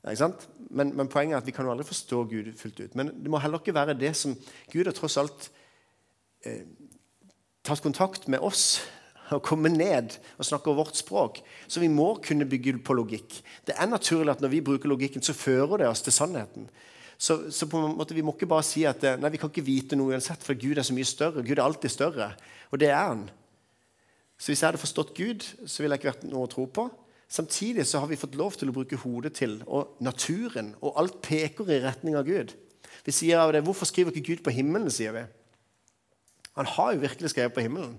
Ja, men, men, poenget er at vi kan jo aldri forstå Gud fullt ut. Men det må heller ikke være det som Gud har tross alt eh, tatt kontakt med oss og komme ned og snakke vårt språk. Så vi må kunne bygge på logikk. Det er naturlig at når vi bruker logikken, så fører det oss til sannheten. Så, så, på en måte, vi må ikke bare si at nei, vi kan ikke vite noe uansett, for Gud er så mye større. Gud er alltid større, og det er han. Så hvis jeg hadde forstått Gud, så ville jeg ikke vært noe å tro på. Samtidig så har vi fått lov til å bruke hodet til, og naturen, og alt peker i retning av Gud. Vi sier av det, Hvorfor skriver ikke Gud på himmelen? sier vi. Han har jo virkelig skrevet på himmelen.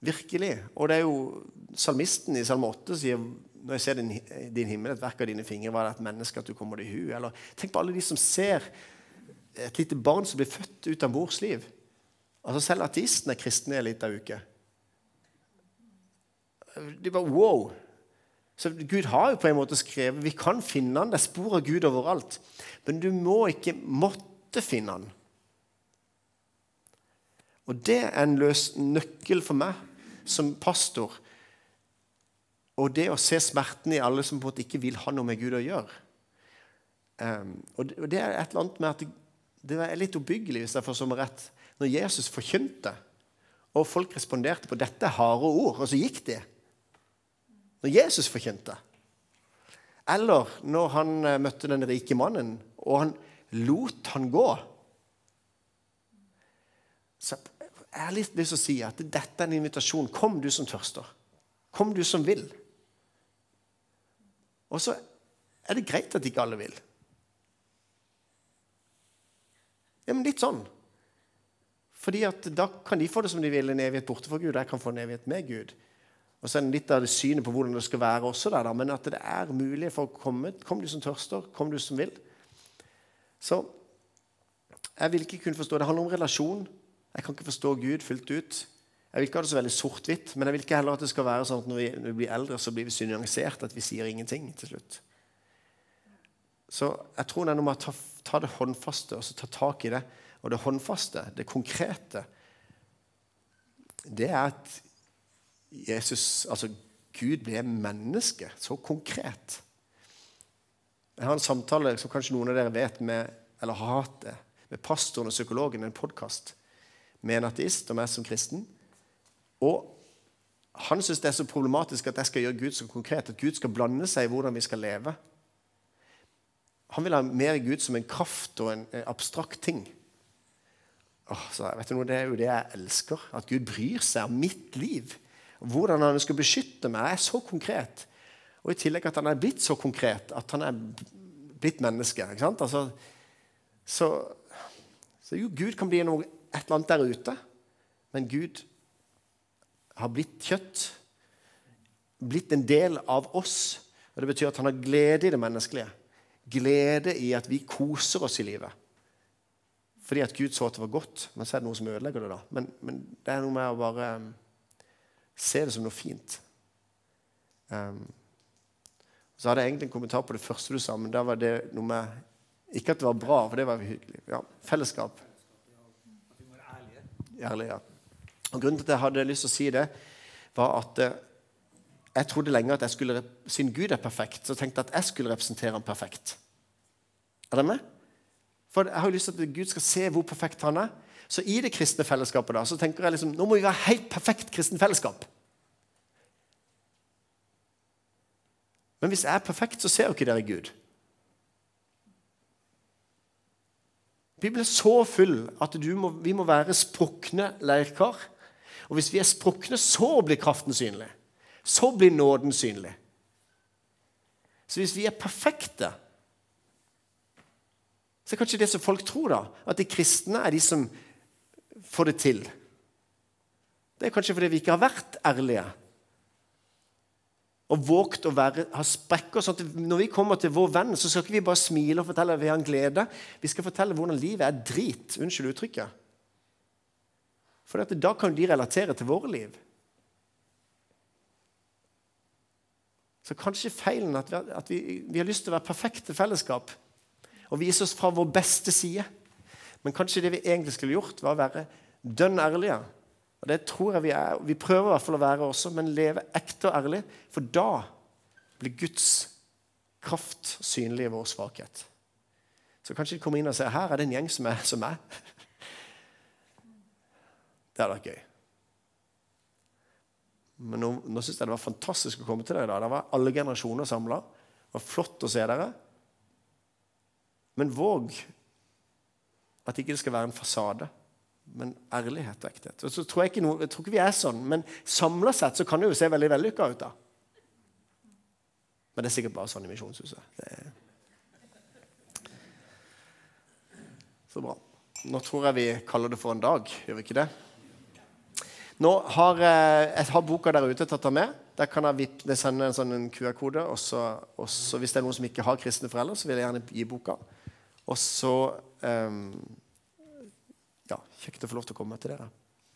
Virkelig. Og det er jo salmisten i Salme 8 sier når jeg ser din, din, himmel, et verk av dine fingre, var det et menneske at du kommer i hu? Eller tenk på alle de som ser et lite barn som blir født ut av mors liv. Altså Selv ateistene er kristne i en liten uke. De bare wow. Så Gud har jo på en måte skrevet Vi kan finne han, det er spor av Gud overalt. Men du må ikke måtte finne han. Og det er en løs nøkkel for meg som pastor og det å se smerten i alle som på en måte ikke vil ha noe med Gud å gjøre. Um, og, det, og, det, er et eller annet med at det, det er litt oppbyggelig, hvis jeg får som rett, når Jesus forkynte, og folk responderte på 'dette harde ord', og så gikk de. Når Jesus forkynte. Eller når han uh, møtte den rike mannen, og han lot han gå. Så jeg har litt lyst til å si at dette er en invitasjon. Kom, du som tørster. Kom, du som vil. Og så er det greit at ikke alle vil. Ja, men litt sånn. Fordi at Da kan de få det som de vil, en evighet borte fra Gud. og Jeg kan få en evighet med Gud. Og så er det litt av det synet på hvordan det skal være også der, men at det er mulig for å komme. Kom du som tørster, kom du som vil. Så jeg vil ikke kunne forstå Det handler om relasjon. Jeg kan ikke forstå Gud fullt ut. Jeg vil ikke ha det så veldig sort-hvitt, men jeg vil ikke heller at det skal være sånn at når vi, når vi blir eldre, så blir vi så at vi sier ingenting til slutt. Så jeg tror det er noe med å ta, ta det håndfaste og så ta tak i det. Og det håndfaste, det konkrete, det er at Jesus, altså Gud ble menneske. Så konkret. Jeg har en samtale som kanskje noen av dere vet med, eller har hatt det, med pastoren og psykologen, i en podkast med en ateist og meg som kristen. Og han syns det er så problematisk at jeg skal gjøre Gud så konkret, at Gud skal blande seg i hvordan vi skal leve. Han vil ha mer Gud som en kraft og en abstrakt ting. Åh, så vet du noe, Det er jo det jeg elsker. At Gud bryr seg om mitt liv. Hvordan han skal beskytte meg, Jeg er så konkret. Og i tillegg at han er blitt så konkret at han er blitt menneske. ikke sant? Altså, så, så jo, Gud kan bli noe, et eller annet der ute, men Gud har blitt kjøtt, blitt en del av oss. Og Det betyr at han har glede i det menneskelige. Glede i at vi koser oss i livet. Fordi at Gud så at det var godt. Men så er det noe som ødelegger det. da. Men, men det er noe med å bare um, se det som noe fint. Um, så hadde jeg egentlig en kommentar på det første du sa, men da var det noe med Ikke at det var bra, for det var hyggelig. Ja, Fellesskap. Ærlig. Og Grunnen til at jeg hadde lyst til å si det, var at eh, jeg trodde lenge at jeg skulle, siden Gud er perfekt, så tenkte jeg at jeg skulle representere ham perfekt. Er dere med? For Jeg har jo lyst til at Gud skal se hvor perfekt han er. Så i det kristne fellesskapet da, så tenker jeg liksom, nå må vi være helt perfekt kristen fellesskap. Men hvis jeg er perfekt, så ser jo ikke dere Gud. Bibelen er så full at må, vi må være sprukne leirkar. Og hvis vi er sprukne, så blir kraften synlig. Så blir nåden synlig. Så hvis vi er perfekte, så er kanskje det som folk tror, da, at de kristne er de som får det til. Det er kanskje fordi vi ikke har vært ærlige og våget å være, ha sprekker. sånn at Når vi kommer til vår venn, så skal ikke vi bare smile og fortelle at vi har en glede. Vi skal fortelle hvordan livet er drit. Unnskyld uttrykket. For da kan de relatere til våre liv. Så kanskje feilen at, vi, at vi, vi har lyst til å være perfekte fellesskap og vise oss fra vår beste side. Men kanskje det vi egentlig skulle gjort, var å være dønn ærlige og Det tror jeg vi er. Vi prøver i hvert fall å være også, men leve ekte og ærlig. For da blir Guds kraft synlig i vår svakhet. Så kanskje de kommer inn og sier her er det en gjeng som er som meg. Det hadde vært gøy. Men nå, nå syns jeg det var fantastisk å komme til dere. da. Det var alle generasjoner samla. Det var flott å se dere. Men våg at ikke det skal være en fasade men ærlighet og ekthet. Og så tror jeg, ikke noe, jeg tror ikke vi er sånn, men samla sett så kan det jo se veldig vellykka ut. da. Men det er sikkert bare sånn i Misjonshuset. Er... Så bra. Nå tror jeg vi kaller det for en dag, gjør vi ikke det? Nå har eh, Jeg har boka der ute tatt av med. Der kan jeg sende en sånn QR-kode. Og så hvis det er noen som ikke har kristne foreldre, så vil jeg gjerne gi boka. Og så um, kjekt å få lov til å komme til dere.